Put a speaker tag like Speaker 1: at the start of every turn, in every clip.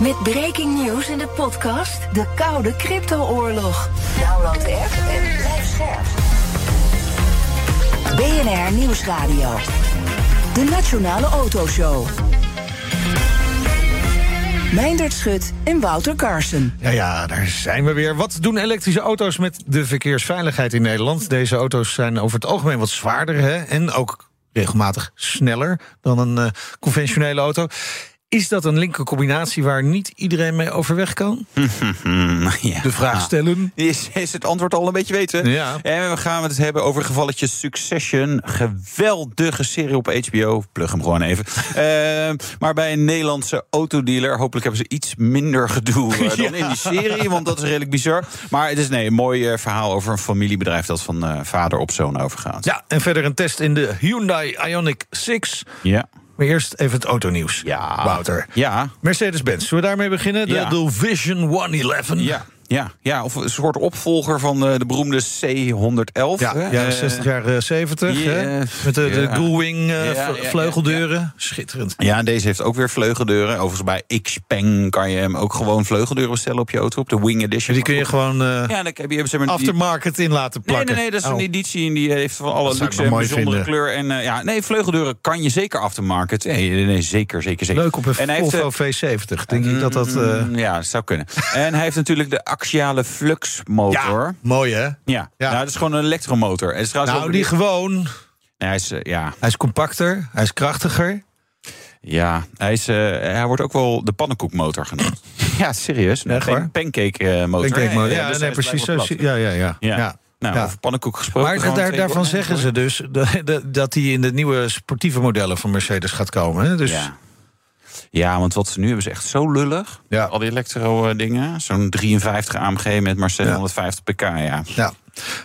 Speaker 1: Met breaking news in de podcast De Koude Crypto-oorlog. Download de app en blijf scherp. BNR Nieuwsradio. De Nationale Autoshow. Meindert Schut en Wouter Carson.
Speaker 2: Ja, ja, daar zijn we weer. Wat doen elektrische auto's met de verkeersveiligheid in Nederland? Deze auto's zijn over het algemeen wat zwaarder hè? en ook regelmatig sneller dan een uh, conventionele auto. Is dat een linker combinatie waar niet iedereen mee overweg kan?
Speaker 3: ja.
Speaker 2: De vraag stellen.
Speaker 3: Is, is het antwoord al een beetje weten?
Speaker 2: Ja.
Speaker 3: En we gaan het hebben over gevalletje Succession. Geweldige serie op HBO. Plug hem gewoon even. uh, maar bij een Nederlandse autodealer. Hopelijk hebben ze iets minder gedoe uh, dan in die serie. Want dat is redelijk bizar. Maar het is nee, een mooi uh, verhaal over een familiebedrijf dat van vader op zoon overgaat.
Speaker 2: Ja, en verder een test in de Hyundai Ioniq 6.
Speaker 3: Ja.
Speaker 2: Maar eerst even het autonieuws.
Speaker 3: Ja.
Speaker 2: Wouter.
Speaker 3: Ja.
Speaker 2: Mercedes-Benz. Zullen we daarmee beginnen? De,
Speaker 3: Ja.
Speaker 2: de Vision 111.
Speaker 3: Ja. Ja, ja, of een soort opvolger van de, de beroemde C111.
Speaker 2: Ja,
Speaker 3: hè?
Speaker 2: jaren
Speaker 3: Eh,
Speaker 2: 60, jaren 70.
Speaker 3: ja,
Speaker 2: hè? Met de, de
Speaker 3: ja.
Speaker 2: Gullwing eh,
Speaker 3: Ja,
Speaker 2: vle-
Speaker 3: ja,
Speaker 2: vleugeldeuren. Schitterend.
Speaker 3: Ja, deze heeft ook weer vleugeldeuren. Overigens bij Xpeng kan je hem ook gewoon vleugeldeuren bestellen op je auto. Op de Wing Edition.
Speaker 2: Die kun je gewoon eh
Speaker 3: Ja, dan heb je maar,
Speaker 2: aftermarket in laten
Speaker 3: Nee,
Speaker 2: plakken.
Speaker 3: nee, nee, dat is
Speaker 2: Oh.
Speaker 3: een editie en die heeft van alle luxe en bijzondere
Speaker 2: vinden.
Speaker 3: kleur. En eh, ja, nee, vleugeldeuren kan je zeker aftermarket. Nee, nee, zeker, zeker, zeker.
Speaker 2: Leuk op een
Speaker 3: en hij heeft, eh,
Speaker 2: Volvo V70. Denk ik dat dat... eh,
Speaker 3: mm, Ja, dat zou kunnen. en hij heeft natuurlijk de axiale fluxmotor.
Speaker 2: ja, mooi hè?
Speaker 3: Ja,
Speaker 2: Ja.
Speaker 3: Nou, dat is gewoon een elektromotor. Het is
Speaker 2: Nou, die gewoon...
Speaker 3: Nee, hij is, eh, ja,
Speaker 2: Hij is compacter, hij is krachtiger.
Speaker 3: ja, hij, is, eh, hij wordt ook wel de pannenkoekmotor genoemd. ja, serieus.
Speaker 2: Echt
Speaker 3: Pan-? Pancake motor.
Speaker 2: Maar.
Speaker 3: Nee,
Speaker 2: Ja,
Speaker 3: dus
Speaker 2: nee, precies. Zo, ja, ja, ja.
Speaker 3: Ja. Nou,
Speaker 2: Ja.
Speaker 3: over pannenkoek gesproken.
Speaker 2: Maar daar, daarvan zeggen ze dus dat hij in de nieuwe sportieve modellen van Mercedes gaat komen. Hè? Dus
Speaker 3: Ja. Ja, want wat ze nu hebben is echt zo lullig.
Speaker 2: Ja.
Speaker 3: Al die elektro-dingen. Zo'n 53 AMG met maar 750 pk, ja.
Speaker 2: ja.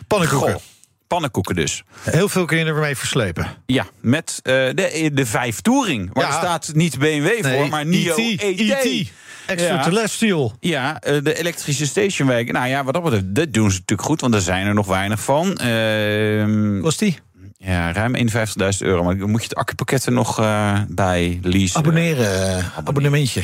Speaker 2: pannenkoeken.
Speaker 3: Goh, pannenkoeken dus.
Speaker 2: Heel veel kun je ermee verslepen.
Speaker 3: Ja, met eh, de, de 5 Touring. Waar
Speaker 2: Ja.
Speaker 3: staat niet BMW voor, maar NIO E
Speaker 2: ET.
Speaker 3: ET.
Speaker 2: ET. Extra
Speaker 3: Ja.
Speaker 2: terrestrial.
Speaker 3: Ja, eh, de elektrische stationwagen. Nou ja, wat dat betreft, dat doen ze natuurlijk goed, want er zijn er nog weinig van. Ehm,
Speaker 2: Was die?
Speaker 3: Ja, ruim 51.000 euro. Maar moet je het accupakketten nog eh, bij leasen.
Speaker 2: Abonneren. eh, Abonnementje.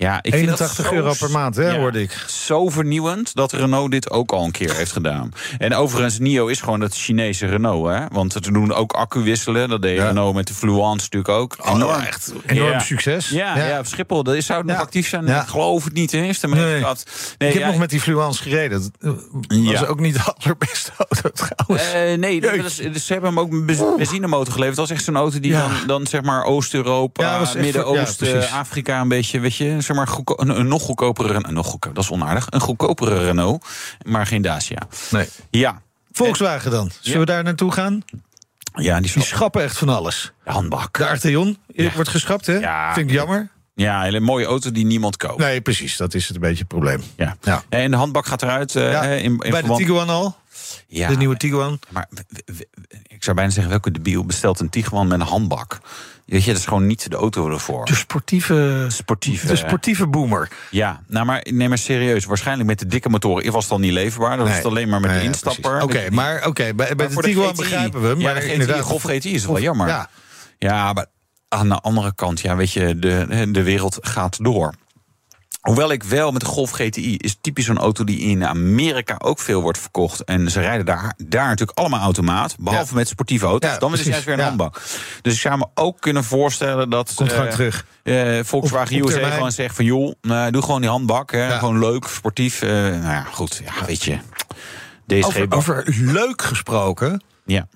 Speaker 3: Ja, ik vind dat
Speaker 2: 81
Speaker 3: zo-
Speaker 2: euro per maand, hè,
Speaker 3: ja,
Speaker 2: hoorde ik.
Speaker 3: Zo vernieuwend dat Renault dit ook al een keer heeft gedaan. En overigens, NIO is gewoon het Chinese Renault. Hè? Want ze doen ook accu wisselen. Dat deed
Speaker 2: Ja.
Speaker 3: Renault met de Fluence natuurlijk ook.
Speaker 2: Enorm, echt enorm
Speaker 3: Ja.
Speaker 2: succes.
Speaker 3: Ja, ja. op Schiphol. Dat is, zou het nog actief zijn?
Speaker 2: Ja.
Speaker 3: Ik geloof het niet. Is er maar
Speaker 2: Nee.
Speaker 3: Nee,
Speaker 2: ik heb nog met die Fluence gereden. Dat eh, was ook niet de allerbeste auto trouwens.
Speaker 3: Eh, nee, dat is, dus ze hebben hem ook een benzinemotor geleverd. Dat was echt zo'n auto die dan, dan zeg maar Oost-Europa, Midden-Oosten,
Speaker 2: precies.
Speaker 3: Afrika een beetje, weet je, zeg maar goedko- een, een nog goedkopere, een nog goedkoper, dat is onaardig, een goedkopere Renault, maar geen Dacia.
Speaker 2: nee.
Speaker 3: Ja,
Speaker 2: Volkswagen dan. Zullen
Speaker 3: Ja.
Speaker 2: we daar naartoe gaan?
Speaker 3: ja, die
Speaker 2: Die schappen echt van alles.
Speaker 3: handbak.
Speaker 2: De Arteon
Speaker 3: Ja.
Speaker 2: wordt geschrapt, hè?
Speaker 3: Ja.
Speaker 2: Vind ik jammer.
Speaker 3: Ja, een hele mooie auto die niemand koopt.
Speaker 2: Nee, precies. Dat is het een beetje het probleem.
Speaker 3: Ja.
Speaker 2: Ja.
Speaker 3: En de handbak gaat eruit. eh,
Speaker 2: Ja,
Speaker 3: in, in
Speaker 2: Bij de Tiguan al.
Speaker 3: ja,
Speaker 2: De nieuwe Tiguan.
Speaker 3: Maar w- w- w- ik zou bijna zeggen, welke debiel bestelt een Tiguan met een handbak? Weet je, dat is gewoon niet de auto ervoor.
Speaker 2: De sportieve,
Speaker 3: Sportieve.
Speaker 2: de sportieve boomer.
Speaker 3: Ja, nou maar neem maar serieus. Waarschijnlijk met de dikke motoren was het al niet leverbaar. Dat was het alleen maar met
Speaker 2: Nee,
Speaker 3: de instapper.
Speaker 2: Oké, maar oké, bij, bij
Speaker 3: maar
Speaker 2: de Tiguan begrijpen we.
Speaker 3: Ja,
Speaker 2: Maar
Speaker 3: de GTI, Golf GTI is wel jammer.
Speaker 2: Ja,
Speaker 3: Ja, maar aan de andere kant, ja, weet je, de, de wereld gaat door. Hoewel ik wel met de Golf GTI is typisch zo'n auto die in Amerika ook veel wordt verkocht. En ze rijden daar, daar natuurlijk allemaal automaat. Behalve
Speaker 2: Ja.
Speaker 3: met sportieve auto's.
Speaker 2: Ja,
Speaker 3: dan is het juist weer een
Speaker 2: ja.
Speaker 3: handbak. Dus ik zou me ook kunnen voorstellen dat.
Speaker 2: Komt
Speaker 3: eh,
Speaker 2: terug.
Speaker 3: eh, Volkswagen
Speaker 2: Op-
Speaker 3: USA gewoon zegt van joh, nou, doe gewoon die handbak. Hè. Gewoon leuk, sportief. eh, nou ja, goed. Ja, weet je. DSG
Speaker 2: Over, over leuk gesproken.
Speaker 3: Ja.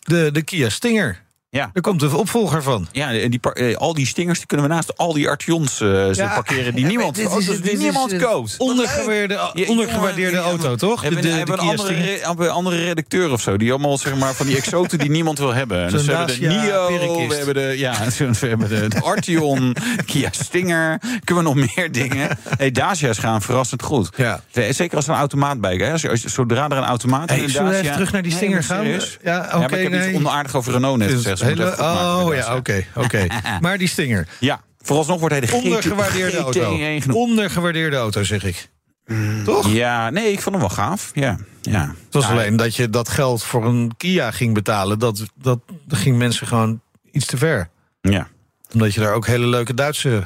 Speaker 2: De, de Kia Stinger.
Speaker 3: Ja.
Speaker 2: Er komt de opvolger van.
Speaker 3: Ja, en die, eh, al die stingers die kunnen we naast al die Artions eh,
Speaker 2: Ja.
Speaker 3: parkeren die
Speaker 2: Ja,
Speaker 3: niemand,
Speaker 2: is-
Speaker 3: auto's die
Speaker 2: is,
Speaker 3: niemand koopt.
Speaker 2: Ondergewaardeerde,
Speaker 3: Ja,
Speaker 2: ondergewaardeerde auto, toch?
Speaker 3: Hebben,
Speaker 2: de, de,
Speaker 3: hebben
Speaker 2: de
Speaker 3: een andere, re- een andere redacteur of zo. Die allemaal zeg maar, van die exoten die niemand wil hebben. Dus we hebben de Nio,
Speaker 2: Perikist.
Speaker 3: we hebben de, ja, we hebben de, de Artion, Kia Stinger. Kunnen we nog meer dingen? Hey, Dacia's gaan verrassend goed.
Speaker 2: Ja.
Speaker 3: Zeker als er een automaat bij hè? Als, je- als, je- Zodra er een automaat
Speaker 2: Hey,
Speaker 3: in een
Speaker 2: zullen we even terug naar die Stinger gaan? Ja, oké,
Speaker 3: maar ik heb
Speaker 2: nee.
Speaker 3: iets onaardig over Renault net
Speaker 2: Dus
Speaker 3: gezegd.
Speaker 2: Hele- oh ja, oké, oké. Maar die Stinger.
Speaker 3: Ja, vooralsnog wordt hij de
Speaker 2: Ondergewaardeerde auto.
Speaker 3: GT1 genoemd.
Speaker 2: Ondergewaardeerde auto, zeg ik. Toch?
Speaker 3: Ja, nee, ik vond hem wel gaaf. Ja, ja.
Speaker 2: Het was
Speaker 3: Ja,
Speaker 2: alleen dat je dat geld voor een Kia ging betalen. Dat, dat, dat ging mensen gewoon iets te ver.
Speaker 3: Ja.
Speaker 2: Omdat je daar ook hele leuke Duitse...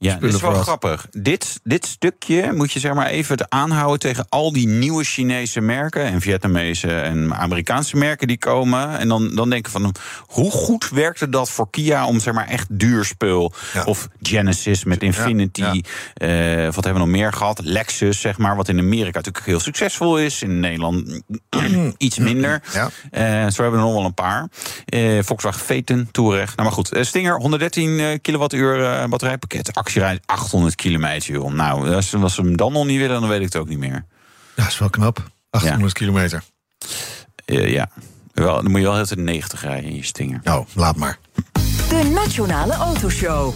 Speaker 3: Ja, dit is wel grappig. Dit, dit stukje moet je zeg maar even aanhouden tegen al die nieuwe Chinese merken en Vietnamese en Amerikaanse merken die komen. En dan, dan denken van hoe goed werkte dat voor Kia om zeg maar echt duur spul.
Speaker 2: Ja.
Speaker 3: Of Genesis met Infinity.
Speaker 2: ja.
Speaker 3: Eh, wat hebben we nog meer gehad? Lexus, zeg maar, wat in Amerika natuurlijk heel succesvol is. In Nederland iets minder. Eh, zo hebben we nog wel een paar. Eh, Volkswagen Phaeton, Touareg. Nou, maar goed. Stinger, 113 eh, kilowattuur eh, Actiereis 800 kilometer, joh. Nou, als, als ze hem dan nog niet willen, dan weet ik het ook niet meer.
Speaker 2: Ja, is wel knap. 800 kilometer.
Speaker 3: Eh, ja. Wel, dan moet je wel heel de tijd 90 rijden in je Stinger.
Speaker 2: Nou, laat maar.
Speaker 1: De Nationale Autoshow.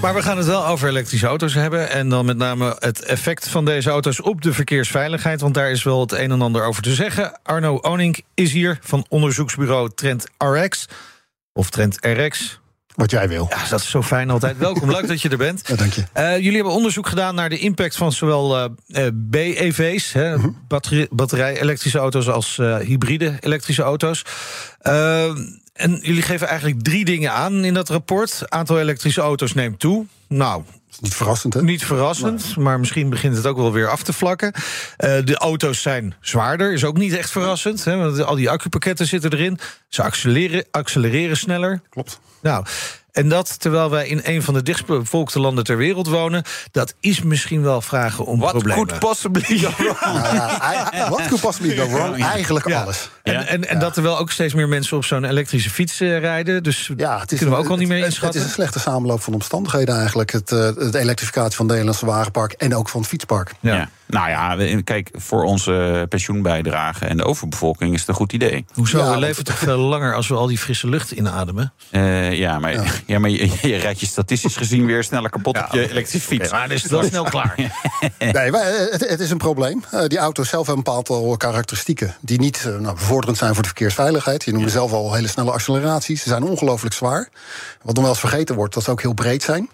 Speaker 2: Maar we gaan het wel over elektrische auto's hebben. En dan met name het effect van deze auto's op de verkeersveiligheid. Want daar is wel het een en ander over te zeggen. Arno Onink is hier van onderzoeksbureau Trend RX. Of Trend RX.
Speaker 4: Wat jij wil.
Speaker 2: Ja, dat is zo fijn altijd. Welkom, leuk dat je er bent.
Speaker 4: Ja, dank je.
Speaker 2: Eh, jullie hebben onderzoek gedaan naar de impact van zowel eh, eh, BEV's, hè, batterij- batterij-elektrische auto's, als hybride elektrische auto's. En jullie geven eigenlijk drie dingen aan in dat rapport. Aantal elektrische auto's neemt toe. Nou,
Speaker 4: niet verrassend, hè?
Speaker 2: niet verrassend, maar misschien begint het ook wel weer af te vlakken. Eh, de auto's zijn zwaarder, is ook niet echt verrassend. Hè, want al die accupakketten zitten erin. Ze accelereren, accelereren sneller.
Speaker 4: Klopt.
Speaker 2: Nou, en dat terwijl wij in een van de dichtstbevolkte landen ter wereld wonen, dat is misschien wel vragen om
Speaker 3: Wat
Speaker 2: problemen.
Speaker 3: could possibly go wrong?
Speaker 4: Ja, Wat could possibly go wrong? Eigenlijk
Speaker 2: Ja.
Speaker 4: alles.
Speaker 2: En, en, en dat er wel ook steeds meer mensen op zo'n elektrische fiets eh, rijden. Dus
Speaker 4: Ja, het is,
Speaker 2: kunnen we ook al niet meer
Speaker 4: het-
Speaker 2: inschatten.
Speaker 4: Het is een slechte samenloop van omstandigheden eigenlijk. Het, eh, de elektrificatie van het Nederlandse wagenpark en ook van het fietspark.
Speaker 2: ja.
Speaker 3: Ja. Nou ja, kijk, voor onze pensioenbijdrage en de overbevolking is het een goed idee.
Speaker 2: Hoezo?
Speaker 4: Ja,
Speaker 2: we leven toch veel langer als we al die frisse lucht inademen?
Speaker 3: Eh, ja, maar, ja. maar je, je rijdt je statistisch gezien weer sneller kapot op je elektrische fiets.
Speaker 2: maar dan is het wel snel klaar.
Speaker 4: Nee, wij- het, het is een probleem. Eh, die auto's zelf hebben een aantal karakteristieken... die niet eh, nou, bevorderend zijn voor de verkeersveiligheid. Je noemde zelf al hele snelle acceleraties. Ze zijn ongelooflijk zwaar. Wat nog wel eens vergeten wordt, dat ze ook heel breed zijn.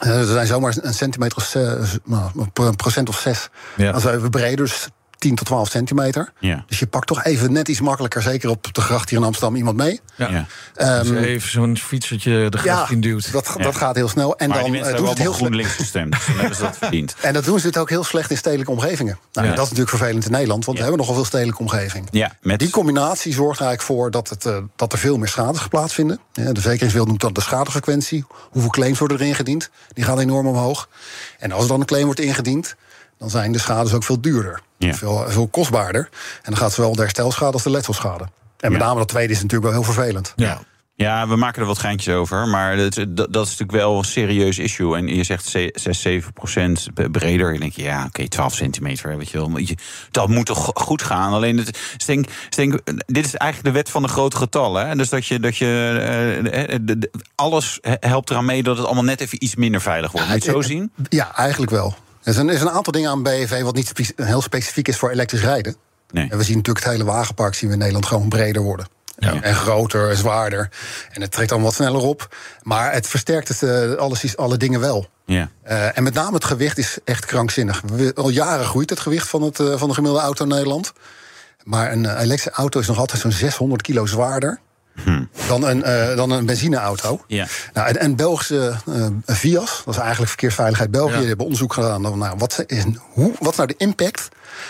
Speaker 4: Eh, ze zijn zomaar een centimeter of zes, nou, een procent of zes.
Speaker 2: Ja.
Speaker 4: Zijn we breder, dus 10 tot 12 centimeter.
Speaker 3: Ja.
Speaker 4: Dus je pakt toch even net iets makkelijker, zeker op de gracht hier in Amsterdam, iemand mee.
Speaker 2: Ja.
Speaker 3: Ja.
Speaker 2: Dus
Speaker 4: Ehm,
Speaker 2: even zo'n fietsetje de gracht in duwt.
Speaker 4: dat, dat gaat heel snel. En
Speaker 3: Maar
Speaker 4: dan eh, doen ze het heel.
Speaker 3: GroenLinks gestemd. Dus dan hebben ze dat verdiend.
Speaker 4: En dat doen ze het ook heel slecht in stedelijke omgevingen. Nou,
Speaker 3: Ja.
Speaker 4: Dat is natuurlijk vervelend in Nederland, want
Speaker 3: Ja.
Speaker 4: we hebben nogal veel stedelijke omgeving.
Speaker 3: Ja, met
Speaker 4: Die combinatie zorgt er eigenlijk voor dat, het, eh, dat er veel meer schades plaatsvinden. Ja, de verzekeringswereld noemt dat de schadefrequentie. Hoeveel claims worden er ingediend? Die gaan enorm omhoog. En als er dan een claim wordt ingediend, dan zijn de schades ook veel duurder.
Speaker 3: Ja.
Speaker 4: Veel, veel kostbaarder. En dan gaat zowel de herstelschade als de letselschade. En met
Speaker 3: Ja.
Speaker 4: name dat tweede is natuurlijk wel heel vervelend.
Speaker 2: Ja.
Speaker 3: Ja, we maken er wat geintjes over. Maar dat, dat, dat is natuurlijk wel een serieus issue. En je zegt 6, 7 procent breder. Je denkt, ja, oké, 12 centimeter. Weet je wel. Maar je- Dat moet toch goed gaan. Alleen, het, ik denk, ik denk, dit is eigenlijk de wet van de grote getallen. Hè? Dus dat je, dat je eh, de- de- alles helpt eraan mee dat het allemaal net even iets minder veilig wordt. Moet je het zo
Speaker 4: Eh,
Speaker 3: zien?
Speaker 4: Ja, eigenlijk wel. Er zijn, er zijn een aantal dingen aan BEV wat niet heel specifiek is voor elektrisch rijden.
Speaker 3: Nee.
Speaker 4: En we zien natuurlijk het hele wagenpark zien we in Nederland gewoon breder worden.
Speaker 2: Ja.
Speaker 4: En groter, en zwaarder. En het trekt allemaal wat sneller op. Maar het versterkt het, eh, alles, alle dingen wel.
Speaker 3: Ja.
Speaker 4: Eh, en met name het gewicht is echt krankzinnig. We- al jaren groeit het gewicht van, het, eh, van de gemiddelde auto in Nederland. Maar een elektrische auto is nog altijd zo'n 600 kilo zwaarder dan, een, eh, dan een benzineauto.
Speaker 3: Ja.
Speaker 4: Nou, en, en Belgische eh VIAS, dat is eigenlijk Verkeersveiligheid België,
Speaker 2: Ja.
Speaker 4: die hebben onderzoek gedaan. naar, Nou, wat, is, hoe, wat is nou de impact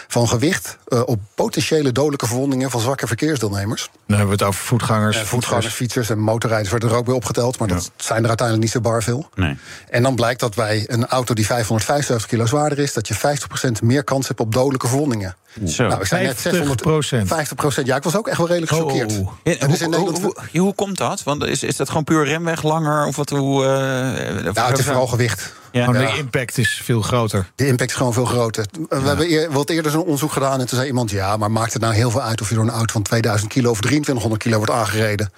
Speaker 4: van gewicht eh, op potentiële dodelijke verwondingen van zwakke verkeersdeelnemers?
Speaker 2: Dan hebben we het over voetgangers.
Speaker 4: Eh, voetgangers, fietsers en motorrijders worden er ook weer opgeteld, maar dat zijn er uiteindelijk niet zo bar veel.
Speaker 3: Nee.
Speaker 4: En dan blijkt dat bij een auto die 575 kilo zwaarder is, dat je 50% meer kans hebt op dodelijke verwondingen.
Speaker 3: Zo.
Speaker 4: Nou, ik zei net 600,
Speaker 2: 50%.
Speaker 4: 50 procent. Ja, ik was ook echt wel redelijk gechoqueerd.
Speaker 2: Oh.
Speaker 3: Ja,
Speaker 4: En dus
Speaker 3: hoe, hoe komt dat? Want is, is dat gewoon puur remweg langer? Of wat, hoe, eh,
Speaker 4: Nou, het is vooral gewicht.
Speaker 3: Ja.
Speaker 4: Ja.
Speaker 2: De impact is veel groter.
Speaker 4: De impact is gewoon veel groter. We hebben eer, wat eerder zo'n onderzoek gedaan en toen zei iemand... ja, maar maakt het nou heel veel uit of je door een auto van 2000 kilo... of 2300 kilo wordt aangereden?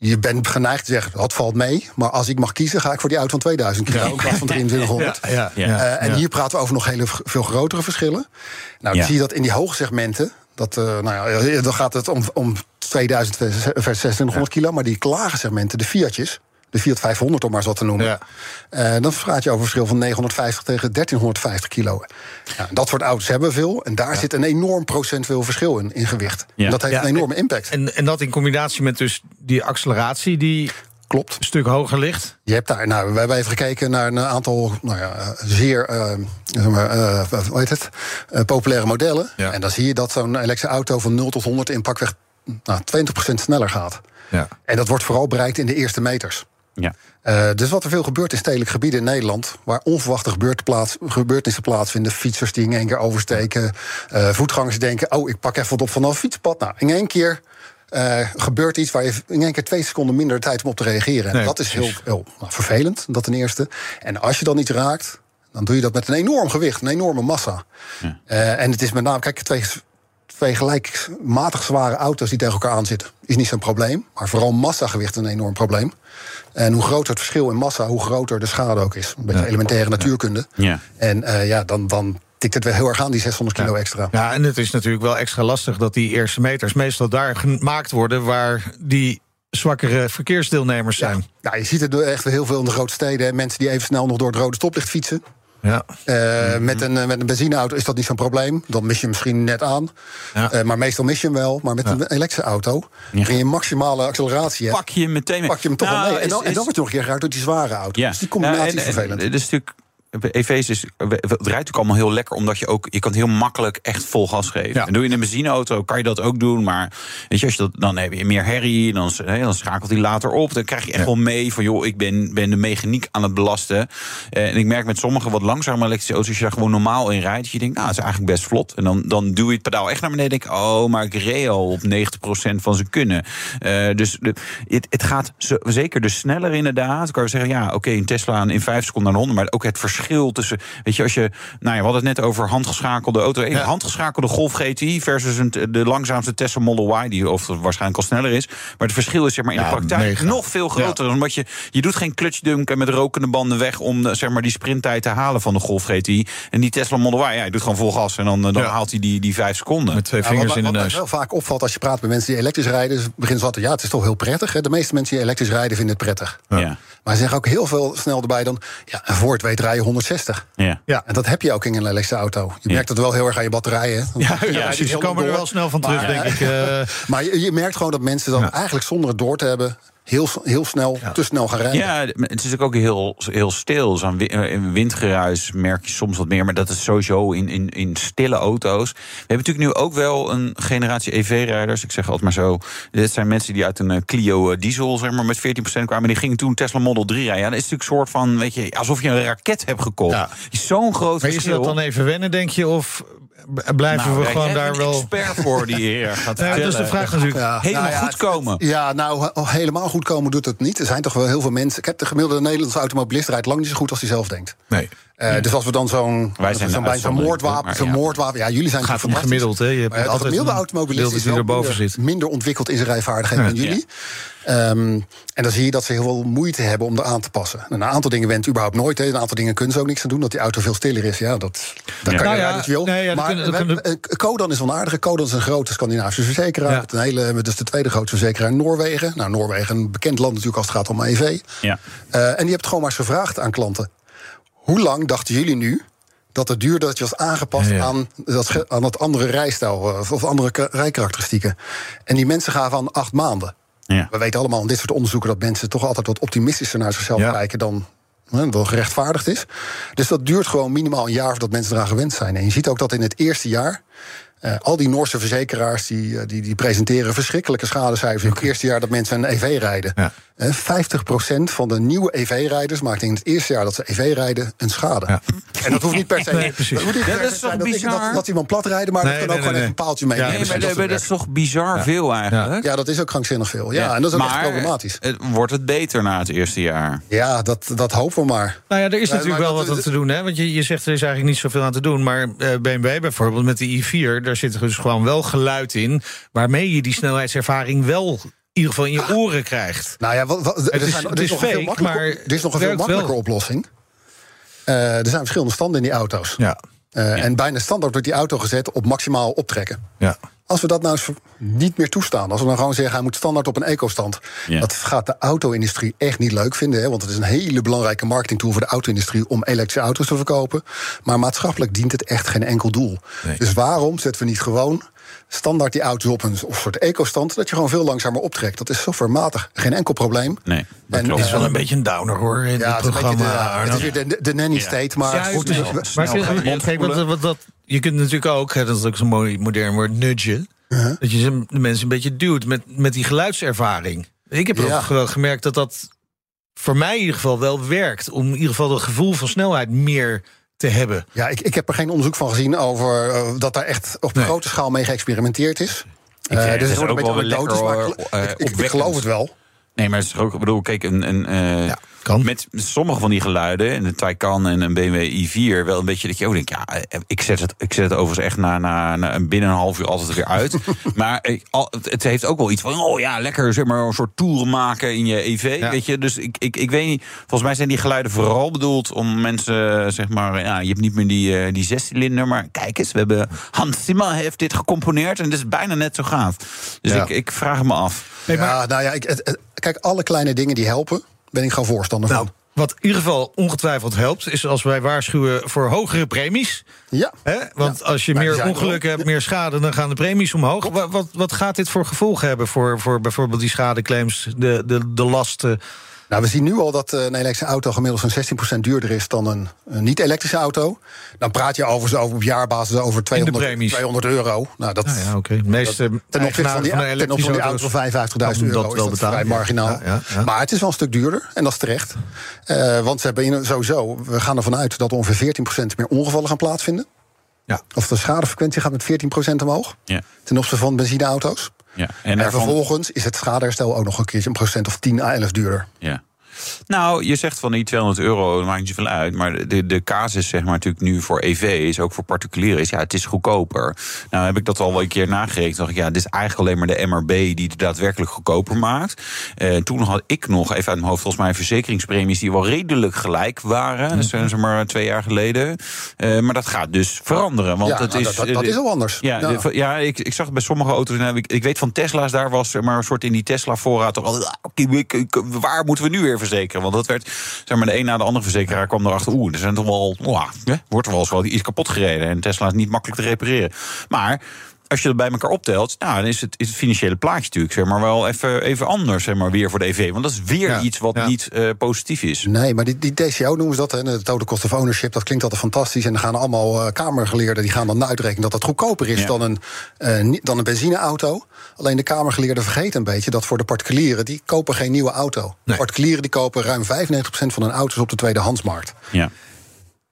Speaker 4: Je bent geneigd te zeggen, dat valt mee. Maar als ik mag kiezen, ga ik voor die auto van 2000 kilo... in plaats van 2300.
Speaker 2: ja,
Speaker 3: Ja.
Speaker 4: Eh, en
Speaker 2: ja.
Speaker 4: hier praten we over nog hele veel grotere verschillen. Nou, dan
Speaker 3: Ja.
Speaker 4: zie je dat in die hoge segmenten... Dat, eh, nou ja, eh, dan gaat het om, om 2000 versus 2600 kilo... maar die lage segmenten, de Fiatjes... de Fiat 500 om maar wat te noemen...
Speaker 2: Ja.
Speaker 4: eh, dan praat je over een verschil van 950 tegen 1350 kilo. Ja, dat soort auto's hebben veel. En daar zit een enorm procentueel verschil in, in gewicht. Dat heeft een enorme impact.
Speaker 2: En, en dat in combinatie met dus die acceleratie die
Speaker 4: Klopt.
Speaker 2: een stuk hoger ligt.
Speaker 4: Je hebt daar, nou, we hebben even gekeken naar een aantal nou ja, zeer zeg maar, eh, hoe heet het? Populaire modellen.
Speaker 2: Ja.
Speaker 4: En dan zie je dat zo'n elektrische auto van 0 tot 100 in pakweg nou, 20% sneller gaat.
Speaker 2: Ja.
Speaker 4: En dat wordt vooral bereikt in de eerste meters.
Speaker 3: Ja.
Speaker 4: Eh, dus wat er veel gebeurt in stedelijk gebieden in Nederland, waar onverwachte gebeurten plaats, gebeurtenissen plaatsvinden, fietsers die in één keer oversteken, eh, voetgangers die denken: oh, ik pak even wat op vanaf fietspad. Nou, in één keer eh, gebeurt iets waar je in één keer twee seconden minder tijd om op te reageren. En
Speaker 2: Nee,
Speaker 4: dat is heel, nou, vervelend, dat ten eerste. En als je dan iets raakt, dan doe je dat met een enorm gewicht, een enorme massa. Eh, en het is met name, kijk, twee, twee gelijkmatig zware auto's die tegen elkaar aanzitten, is niet zo'n probleem. Maar vooral massagewicht is een enorm probleem. En hoe groter het verschil in massa, hoe groter de schade ook is. Een beetje elementaire natuurkunde.
Speaker 3: Ja.
Speaker 4: En eh, ja, dan, dan tikt het wel heel erg aan, die 600 kilo extra.
Speaker 2: Ja, en het is natuurlijk wel extra lastig dat die eerste meters meestal daar gemaakt worden waar die zwakkere verkeersdeelnemers zijn.
Speaker 4: Nou, je ziet het echt heel veel in de grote steden. hè. Mensen die even snel nog door het rode stoplicht fietsen.
Speaker 2: Ja.
Speaker 4: Eh, met, een, eh, met een benzineauto is dat niet zo'n probleem. Dan mis je hem misschien net aan.
Speaker 2: Ja.
Speaker 4: Eh, maar meestal mis je hem wel. Maar met een elektrische auto, waarin je maximale acceleratie hebt,
Speaker 3: Pak je hem meteen mee.
Speaker 4: pak je hem toch
Speaker 3: Nou,
Speaker 4: wel mee. En dan,
Speaker 3: is-
Speaker 4: en dan
Speaker 3: is-
Speaker 4: word je nog een keer geraakt door die zware auto.
Speaker 3: Ja.
Speaker 4: Dus die combinatie
Speaker 3: en-
Speaker 4: is
Speaker 3: en-
Speaker 4: vervelend.
Speaker 3: Het is natuurlijk. EV's is, het rijdt natuurlijk allemaal heel lekker, omdat je ook je kan heel makkelijk echt vol gas geven.
Speaker 2: Ja.
Speaker 3: En doe je in een benzineauto, kan je dat ook doen, maar weet je, als je dat, dan heb je meer herrie, dan, dan schakelt hij later op, dan krijg je echt wel mee van joh, ik ben, ben de mechaniek aan het belasten. Eh, en ik merk met sommige wat langzame elektrische auto's, als je daar gewoon normaal in rijdt, dat je denkt, nou, het is eigenlijk best vlot. En dan, dan duw je het pedaal echt naar beneden, denk ik, oh, maar ik reed al op 90% van zijn kunnen. Eh, dus de, het, het gaat zeker dus sneller inderdaad. Dan kan je zeggen, ja, oké, een Tesla in 5 seconden naar de 100, maar ook het verschil tussen, weet je, als je, nou ja, we hadden het net over handgeschakelde auto, een handgeschakelde Golf GTI versus een, de langzaamste Tesla Model Y, die of waarschijnlijk al sneller is. Maar het verschil is zeg maar in
Speaker 2: Ja,
Speaker 3: de praktijk
Speaker 2: mega.
Speaker 3: nog veel groter, omdat je, je doet geen clutchdunk en met rokende banden weg om zeg maar die sprinttijd te halen van de Golf GTI. En die Tesla Model Y, ja, je doet gewoon vol gas en dan, dan
Speaker 2: Ja.
Speaker 3: haalt hij die, die 5 seconden.
Speaker 2: Met twee
Speaker 4: Ja,
Speaker 2: vingers
Speaker 4: wat,
Speaker 2: in de
Speaker 4: wat
Speaker 2: neus.
Speaker 4: wel vaak opvalt als je praat met mensen die elektrisch rijden... ze altijd, ja, het is toch heel prettig. Hè? De meeste mensen die elektrisch rijden vinden het prettig.
Speaker 3: ja.
Speaker 4: Maar ze zeggen ook heel veel snel erbij dan... ja, en voor het weet rij je 160.
Speaker 3: Ja.
Speaker 2: Ja.
Speaker 4: En dat heb je ook in een elektrische auto. Je merkt dat wel heel erg aan je batterijen.
Speaker 2: Ja, ja,
Speaker 4: die
Speaker 2: precies. Ze komen er wel snel van terug,
Speaker 4: Maar,
Speaker 2: denk
Speaker 4: eh,
Speaker 2: ik. eh.
Speaker 4: Maar je, je merkt gewoon dat mensen dan
Speaker 2: Ja.
Speaker 4: eigenlijk zonder het door te hebben... heel, heel snel, te snel gaan rijden.
Speaker 3: Ja, het is natuurlijk ook heel, heel stil. Zo'n eh, windgeruis merk je soms wat meer. Maar dat is sowieso in, in, in stille auto's. We hebben natuurlijk nu ook wel een generatie EV-rijders. Ik zeg altijd maar zo. Dit zijn mensen die uit een eh, Clio eh, diesel zeg maar, met 14% kwamen. Die gingen toen Tesla Model 3 rijden. Ja, dat is natuurlijk een soort van, weet je, alsof je een raket hebt gekocht.
Speaker 2: Ja.
Speaker 3: Zo'n groot
Speaker 2: Maar is
Speaker 3: verschil.
Speaker 2: dat dan even wennen, denk je? Of blijven
Speaker 3: Nou,
Speaker 2: we
Speaker 3: ja,
Speaker 2: gewoon daar wel...
Speaker 3: expert voor die hier gaat
Speaker 2: dat is de vraag natuurlijk.
Speaker 4: Ja,
Speaker 3: Helemaal
Speaker 4: nou ja,
Speaker 3: goed komen.
Speaker 4: Ja, nou, he- helemaal goed komen doet het niet. Er zijn toch wel heel veel mensen... Ik heb de gemiddelde Nederlandse automobilist rijdt lang niet zo goed als hij zelf denkt.
Speaker 2: Nee.
Speaker 4: Eh, Dus als we dan zo'n zo'n bij moordwapen,
Speaker 3: maar
Speaker 4: zo'n
Speaker 3: ja.
Speaker 4: moordwapen, ja, jullie zijn
Speaker 2: gaat gemiddeld, hè? Je hebt
Speaker 4: Maar
Speaker 2: altijd
Speaker 4: gemiddelde automobilist is
Speaker 2: die
Speaker 4: wel
Speaker 2: erboven
Speaker 4: minder,
Speaker 2: zit.
Speaker 4: minder ontwikkeld in zijn rijvaardigheden dan jullie. Ehm, en dan zie je dat ze heel veel moeite hebben om er aan te passen. En een aantal dingen went überhaupt nooit. Hè. Een aantal dingen kunnen ze ook niks aan doen. Dat die auto veel stiller is. Ja, dat, dat
Speaker 3: Ja.
Speaker 4: kan
Speaker 2: Nou
Speaker 4: je
Speaker 2: ja,
Speaker 4: wil.
Speaker 2: nee, ja, dat
Speaker 4: maar
Speaker 2: kunnen- dat
Speaker 4: we-
Speaker 2: kunnen-
Speaker 4: eh, Codan is wel een aardige. Codan is een grote Scandinavische verzekeraar.
Speaker 2: Ja.
Speaker 4: Een hele, dus de tweede grootste verzekeraar in Noorwegen. Nou, Noorwegen, een bekend land natuurlijk als het gaat om EV.
Speaker 3: Ja.
Speaker 4: Eh, en die hebt gewoon maar eens gevraagd aan klanten. Hoe lang dachten jullie nu dat het duurde dat je was aangepast
Speaker 2: Ja, ja.
Speaker 4: Aan, dat, aan dat andere rijstijl eh, of andere ka- rijkarakteristieken? En die mensen gaven aan acht maanden.
Speaker 3: Ja.
Speaker 4: We weten allemaal in dit soort onderzoeken dat mensen toch altijd wat optimistischer naar zichzelf kijken dan hè, wel gerechtvaardigd is. Dus dat duurt gewoon minimaal een jaar voordat mensen eraan gewend zijn. En je ziet ook dat in het eerste jaar Uh, al die Noorse verzekeraars die, die, die presenteren verschrikkelijke schadecijfers in het eerste jaar dat mensen een EV rijden.
Speaker 2: Ja.
Speaker 4: Uh, 50% van de nieuwe EV-rijders maakt in het eerste jaar dat ze EV rijden een schade.
Speaker 2: Ja.
Speaker 4: En dat hoeft niet per se.
Speaker 2: Nee, precies.
Speaker 4: dat, moet niet
Speaker 3: Dat
Speaker 4: per se
Speaker 3: is toch bizar?
Speaker 4: dat, dat iemand plat rijden, maar
Speaker 2: Nee,
Speaker 4: dat kan
Speaker 2: nee,
Speaker 4: ook gewoon
Speaker 2: nee,
Speaker 4: even een paaltje mee.
Speaker 2: Ja.
Speaker 3: Nee, maar,
Speaker 4: Dat
Speaker 3: is toch bizar veel eigenlijk?
Speaker 4: ja, dat is ook krankzinnig veel. Ja, en dat is ook
Speaker 3: maar
Speaker 4: echt problematisch.
Speaker 3: het- wordt het beter na het eerste jaar?
Speaker 4: Ja, dat, dat hopen we maar.
Speaker 2: Nou ja, er is natuurlijk wel wat aan te doen. Hè? Want je, je zegt er is eigenlijk niet zoveel aan te doen. Maar eh, BMW bijvoorbeeld met de i4, daar zit er dus gewoon wel geluid in. waarmee je die snelheidservaring wel in ieder geval in je oren krijgt.
Speaker 4: Nou ja, wat, wat, er,
Speaker 2: is-
Speaker 4: zijn,
Speaker 2: het
Speaker 4: er, is
Speaker 2: is
Speaker 4: nog een veel
Speaker 2: fake,
Speaker 4: makkelijker,
Speaker 2: maar
Speaker 4: er is nog een veel
Speaker 2: wel.
Speaker 4: makkelijker oplossing. Eh, er zijn verschillende standen in die auto's.
Speaker 2: Ja.
Speaker 4: Eh, En bijna standaard wordt die auto gezet op maximaal optrekken.
Speaker 2: ja.
Speaker 4: Als we dat nou eens niet meer toestaan, als we dan gewoon zeggen hij moet standaard op een eco-stand,
Speaker 3: Ja.
Speaker 4: dat gaat de auto-industrie echt niet leuk vinden. Hè, want het is een hele belangrijke marketingtool voor de auto-industrie om elektrische auto's te verkopen. Maar maatschappelijk dient het echt geen enkel doel.
Speaker 2: Nee.
Speaker 4: Dus waarom zetten we niet gewoon standaard die auto's op een soort eco-stand, dat je gewoon veel langzamer optrekt? Dat is softwarematig geen enkel probleem.
Speaker 3: Nee, dat
Speaker 4: En-
Speaker 3: klopt.
Speaker 2: is wel een beetje een downer hoor in
Speaker 4: Ja,
Speaker 2: het
Speaker 4: is,
Speaker 2: programma.
Speaker 4: de, het is weer de, de nanny state, maar
Speaker 3: Juist,
Speaker 4: goed, dus-
Speaker 3: nee.
Speaker 2: Maar
Speaker 3: Snel
Speaker 2: kijk, wat, dat, je kunt natuurlijk ook, hè, dat is ook zo'n mooi modern woord, nudgen.
Speaker 4: Uh-huh.
Speaker 2: Dat je ze- de mensen een beetje duwt met, met die geluidservaring. Ik heb
Speaker 4: Ja.
Speaker 2: ook wel gemerkt dat dat voor mij in ieder geval wel werkt. Om in ieder geval het gevoel van snelheid meer te hebben.
Speaker 4: Ja, ik, ik heb er geen onderzoek van gezien over eh, dat daar echt op
Speaker 2: Nee.
Speaker 4: grote schaal mee geëxperimenteerd is. Eh,
Speaker 3: het
Speaker 4: dus
Speaker 3: is
Speaker 4: het wordt
Speaker 3: ook
Speaker 4: een beetje
Speaker 3: wel
Speaker 4: anekdotisch, maar ik- ik, ik, ik
Speaker 3: opwekkend.
Speaker 4: geloof het wel.
Speaker 3: Nee, maar het is ook, ik bedoel, kijk, een, een, eh,
Speaker 2: Ja, kan.
Speaker 3: met sommige van die geluiden, en de Taycan en een BMW i4, wel een beetje dat je ook denkt, ja, ik zet het, ik zet het overigens echt na, na, na een- binnen een half uur altijd weer uit. maar ik, al, het- heeft ook wel iets van, oh ja, lekker zeg maar een soort toeren maken in je EV,
Speaker 2: Ja.
Speaker 3: weet je. Dus ik, ik, ik weet niet, volgens mij zijn die geluiden vooral bedoeld om mensen, zeg maar, ja, je hebt niet meer die, eh, die zescilinder, maar kijk eens, we hebben, Hans Zimmer heeft dit gecomponeerd en het is bijna net zo gaaf. Dus
Speaker 2: Ja.
Speaker 3: ik, ik vraag me af.
Speaker 2: Nee, maar-
Speaker 4: ja, nou ja, ik, het- het- kijk, alle kleine dingen die helpen, ben ik gewoon voorstander
Speaker 2: Nou,
Speaker 4: van.
Speaker 2: wat in ieder geval ongetwijfeld helpt, is als wij waarschuwen voor hogere premies.
Speaker 4: Ja.
Speaker 2: Want als je
Speaker 4: maar die
Speaker 2: meer
Speaker 4: er
Speaker 2: ongelukken hebt, meer schade, dan gaan de premies omhoog. Wat, wat, wat gaat dit voor gevolgen hebben voor, voor bijvoorbeeld die schadeclaims, de, de, de lasten?
Speaker 4: Nou, we zien nu al dat eh, een elektrische auto gemiddeld zo'n 16% duurder is dan een, een niet-elektrische auto. Dan praat je over, over op jaarbasis over 200,
Speaker 2: premies.
Speaker 4: 200 euro. Nou, dat,
Speaker 2: ja, oké. Meeste
Speaker 4: ten opzichte van die, ten opzichte van die auto van 55.000
Speaker 2: kan
Speaker 4: euro
Speaker 2: dat
Speaker 4: is
Speaker 2: wel
Speaker 4: dat
Speaker 2: betalen.
Speaker 4: vrij marginaal.
Speaker 2: Ja, ja, ja.
Speaker 4: Maar het is wel een stuk duurder en dat is terecht. Eh, want ze hebben in- sowieso, we gaan ervan uit dat ongeveer 14% meer ongevallen gaan plaatsvinden.
Speaker 2: Ja.
Speaker 4: Of de schadefrequentie gaat met 14% omhoog
Speaker 3: Ja.
Speaker 4: ten opzichte van benzineauto's.
Speaker 3: Ja.
Speaker 4: En,
Speaker 3: daarvan-
Speaker 4: vervolgens is het schadeherstel ook nog een keertje een procent of 10 à 11 duurder.
Speaker 3: Ja. Nou, je zegt van die 200 euro, dat maakt niet zoveel uit. Maar de, de casus, zeg maar, natuurlijk nu voor EV is, ook voor particulieren, is ja, het is goedkoper. Nou, heb ik dat al wel een keer nagerekend. dacht ik, ja, dit is eigenlijk alleen maar de MRB die het daadwerkelijk goedkoper maakt. Eh, toen had ik nog, even uit mijn hoofd, volgens mij verzekeringspremies die wel redelijk gelijk waren. Dat zijn zeg maar twee jaar geleden. Eh, maar dat gaat dus veranderen. Want
Speaker 4: ja,
Speaker 3: het
Speaker 4: nou,
Speaker 3: is,
Speaker 4: dat, dat, dat is al anders.
Speaker 3: ja,
Speaker 4: Ja.
Speaker 3: de- ja ik, ik zag het bij sommige auto's. Nou, ik, ik weet van Tesla's, daar was er maar een soort in die Tesla-voorraad. toch al, ah, Waar moeten we nu weer Want dat werd, zeg maar, de een na de andere verzekeraar kwam erachter. Oeh, er zijn toch wel, hè, wordt er wel eens wel iets kapot gereden. En Tesla is niet makkelijk te repareren. Maar als je dat bij elkaar optelt, nou, dan is het, is het financiële plaatje natuurlijk zeg maar, wel even, even anders zeg maar, weer voor de EV. Want dat is weer
Speaker 2: Ja,
Speaker 3: iets wat
Speaker 2: ja.
Speaker 3: niet eh, positief is.
Speaker 4: Nee, maar die, die TCO noemen ze dat, hè, de total cost of ownership. Dat klinkt altijd fantastisch. En dan gaan allemaal eh, kamergeleerden die gaan dan uitrekenen dat dat goedkoper is
Speaker 3: Ja.
Speaker 4: dan, een, eh, dan een benzineauto. Alleen de kamergeleerden vergeten een beetje dat voor de particulieren, die kopen geen nieuwe auto.
Speaker 2: Nee.
Speaker 4: Particulieren die kopen ruim 95% van hun auto's op de tweedehandsmarkt.
Speaker 3: Ja.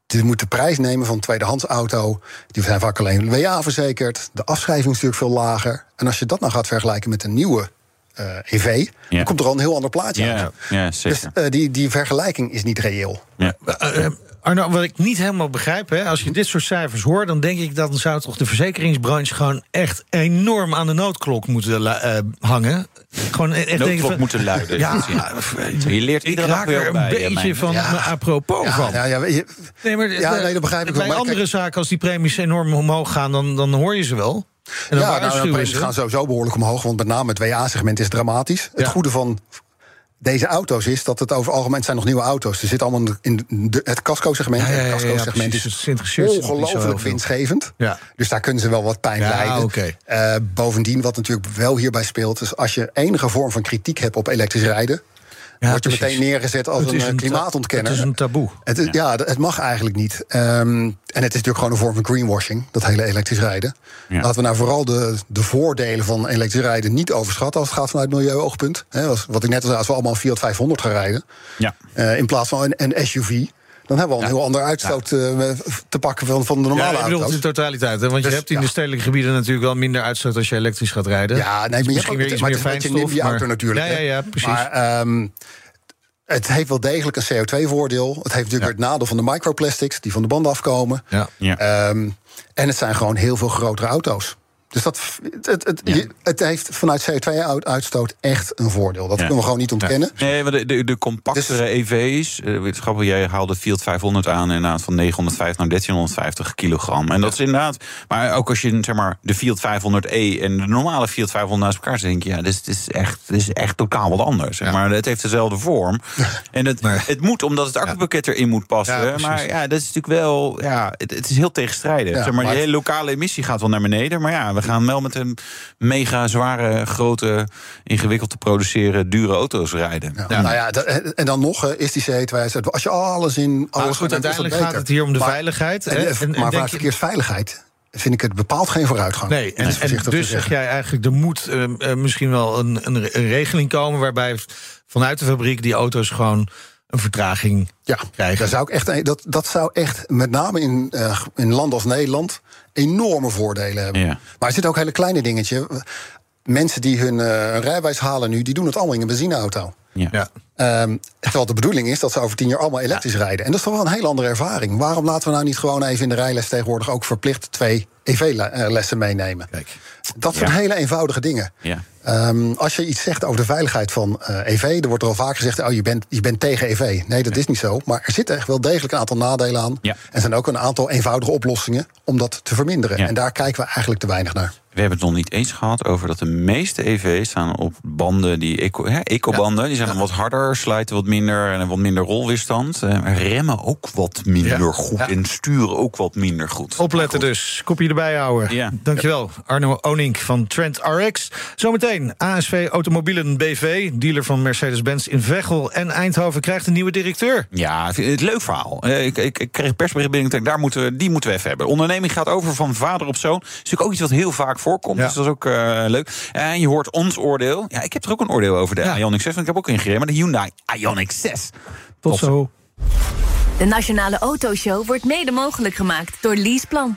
Speaker 4: Je moet de prijs nemen van een tweedehands auto. Die zijn vaak alleen WA verzekerd. De afschrijving is natuurlijk veel lager. En als je dat nou gaat vergelijken met een nieuwe eh, EV, dan komt er al een heel ander plaatje
Speaker 3: Ja,
Speaker 4: uit.
Speaker 3: ja,
Speaker 4: Dus
Speaker 3: zeker.
Speaker 4: eh, die, die vergelijking is niet reëel.
Speaker 3: Ja.
Speaker 2: Eh, Arno, wat ik niet helemaal begrijp, hè, als je dit soort cijfers hoort, dan denk ik dat dan zou toch de verzekeringsbranche gewoon echt enorm aan de noodklok moeten eh, hangen. Gewoon echt denken
Speaker 3: Noodklok
Speaker 2: van-
Speaker 3: moeten luiden.
Speaker 2: Ja,
Speaker 3: je. Leert iedere dag weer
Speaker 2: er een
Speaker 3: bij,
Speaker 2: beetje
Speaker 3: mijn-
Speaker 2: van
Speaker 4: Ja.
Speaker 2: apropos van.
Speaker 4: Ja, ja, je-
Speaker 2: Nee, maar
Speaker 4: Ja, nee, dat begrijp ik wel,
Speaker 2: Bij andere
Speaker 4: kijk-
Speaker 2: zaken, als die premies enorm omhoog gaan, dan, dan hoor je ze wel. En dan
Speaker 4: ja nou, de premies
Speaker 2: ze.
Speaker 4: gaan sowieso behoorlijk omhoog. Want met name het WA-segment is dramatisch. Het goede van deze auto's is dat het over het algemeen zijn nog nieuwe auto's. Ze zitten allemaal in de, het casco-segment.
Speaker 2: Ja, ja,
Speaker 4: En
Speaker 2: ja,
Speaker 4: het casco-segment is ongelooflijk winstgevend.
Speaker 2: Ja.
Speaker 4: Dus daar kunnen ze wel wat pijn lijden. Eh, bovendien, wat natuurlijk wel hierbij speelt... is als je enige vorm van kritiek hebt op elektrisch rijden...
Speaker 2: Ja,
Speaker 4: word je
Speaker 2: precies.
Speaker 4: meteen neergezet als een,
Speaker 2: een ta-
Speaker 4: klimaatontkenner.
Speaker 2: Het is een taboe.
Speaker 4: Het ja, het mag eigenlijk niet. Ehm, en het is natuurlijk gewoon een vorm van greenwashing, dat hele elektrisch rijden.
Speaker 3: Ja.
Speaker 4: Laten we nou vooral de, de voordelen van elektrisch rijden niet overschatten als het gaat vanuit milieuoogpunt. Hè, als- wat ik net al zei, als we allemaal een Fiat 500 gaan rijden,
Speaker 3: Ja.
Speaker 4: eh, in plaats van een, een SUV, dan hebben we al een
Speaker 3: Ja.
Speaker 4: heel ander uitstoot eh, te pakken van, van de normale
Speaker 2: Ja, ik bedoel in totaliteit. Hè? Want je
Speaker 4: Dus,
Speaker 2: hebt in
Speaker 4: ja.
Speaker 2: de stedelijke gebieden natuurlijk wel minder uitstoot als je elektrisch gaat rijden.
Speaker 4: Ja, nee, maar je hebt
Speaker 2: misschien
Speaker 4: ook-
Speaker 2: weer iets
Speaker 4: maar
Speaker 2: meer fijnstof.
Speaker 4: NIMBY-auto
Speaker 2: maar-
Speaker 4: natuurlijk,
Speaker 2: Ja, ja, precies.
Speaker 4: Maar ehm, het heeft wel degelijk een CO2-voordeel. Het heeft natuurlijk weer het nadeel van de microplastics die van de banden afkomen.
Speaker 2: ja.
Speaker 3: Ja.
Speaker 4: Ehm, en het zijn gewoon heel veel grotere auto's. Dus dat, het, het, het,
Speaker 3: Ja.
Speaker 4: je- het heeft vanuit CO2-uitstoot echt een voordeel. Dat
Speaker 3: Ja.
Speaker 4: kunnen we gewoon niet ontkennen.
Speaker 3: Nee, maar de, de, de compactere EV's. eh, grappig, jij haalde Fiat 500 aan inderdaad van 950 naar 1350 kilogram. En dat is inderdaad. Maar ook als je zeg maar de Fiat 500e en de normale Fiat 500 naast elkaar zet, denk je, ja, dit is, dit is echt, dit is echt totaal wat anders. Zeg maar het heeft dezelfde vorm. En het,
Speaker 2: Maar-
Speaker 3: het moet omdat het accupakket erin moet passen. Maar ja, dat is natuurlijk wel. Ja, het, het is heel tegenstrijdig.
Speaker 4: Ja,
Speaker 3: zeg maar,
Speaker 4: maar-
Speaker 3: die hele lokale emissie gaat wel naar beneden. Maar ja, we gaan wel met een mega zware, grote, ingewikkeld te produceren, dure auto's rijden.
Speaker 4: Ja. Nou ja, dat- en dan nog eh, is die CO2-uitstoot. Als je alles in.
Speaker 2: Maar
Speaker 4: Alles
Speaker 2: goed, uiteindelijk gaat het hier om de
Speaker 4: Maar-
Speaker 2: veiligheid.
Speaker 4: En,
Speaker 2: hè?
Speaker 4: eh,
Speaker 2: En- en
Speaker 4: maar
Speaker 2: je-
Speaker 4: verkeersveiligheid vind ik het bepaald geen vooruitgang.
Speaker 2: Nee, en, dus zeg jij eigenlijk, er moet eh, eh, misschien wel een, een, een regeling komen waarbij vanuit de fabriek die auto's gewoon een vertraging
Speaker 4: Ja,
Speaker 2: krijgen.
Speaker 4: daar zou ik echt, dat, dat zou echt, met name in, eh, in landen als Nederland, enorme voordelen hebben.
Speaker 3: Ja.
Speaker 4: Maar er zit ook een hele kleine dingetje. Mensen die hun eh, rijbewijs halen nu, die doen het allemaal in een benzineauto.
Speaker 3: Ja.
Speaker 2: Ja.
Speaker 4: Ehm, terwijl de bedoeling is dat ze over tien jaar allemaal elektrisch rijden. En dat is toch wel een hele andere ervaring. Waarom laten we nou niet gewoon even in de rijles tegenwoordig ook verplicht twee EV-lessen meenemen?
Speaker 2: Kijk.
Speaker 4: Dat soort
Speaker 3: Ja.
Speaker 4: hele eenvoudige dingen.
Speaker 3: Ja.
Speaker 4: Ehm, als je iets zegt over de veiligheid van eh, EV, er wordt er al vaak gezegd: oh, je bent, je bent tegen EV. Nee, dat is niet zo. Maar er zitten echt wel degelijk een aantal nadelen aan.
Speaker 3: Ja.
Speaker 4: En er zijn ook een aantal eenvoudige oplossingen om dat te verminderen.
Speaker 3: Ja.
Speaker 4: En daar kijken we eigenlijk te weinig naar.
Speaker 3: We hebben het nog niet eens gehad over dat de meeste EV's staan op banden, die eco, hè, ecobanden. Die zijn dan wat harder, slijten wat minder en wat minder rolweerstand. Eh, remmen ook wat minder
Speaker 2: Ja.
Speaker 3: goed
Speaker 2: Ja.
Speaker 3: en sturen ook wat minder goed.
Speaker 2: Opletten dus. Kopje erbij houden.
Speaker 3: Ja.
Speaker 2: Dankjewel. Arno Onink van Trend RX. Zometeen ASV Automobielen BV, dealer van Mercedes-Benz in Veghel en Eindhoven, krijgt een nieuwe directeur.
Speaker 3: Ja, ik vind het een leuk verhaal. Eh, Ik, ik, ik kreeg persbericht binnen. ik denk, Daar moeten we, die moeten we even hebben. Onderneming gaat over van vader op zoon. Dat is natuurlijk ook iets wat heel vaak voorkomt.
Speaker 2: Ja.
Speaker 3: Dus dat is ook eh, leuk. En je hoort ons oordeel. Ja, ik heb er ook een oordeel over de
Speaker 2: Ja.
Speaker 3: Ioniq 6. Want ik heb ook ingereden. Maar de Hyundai Ioniq 6.
Speaker 2: Tot zo.
Speaker 1: De Nationale Autoshow wordt mede mogelijk gemaakt door Leaseplan.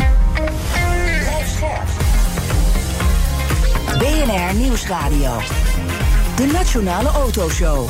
Speaker 5: BNR Nieuwsradio. De Nationale Autoshow.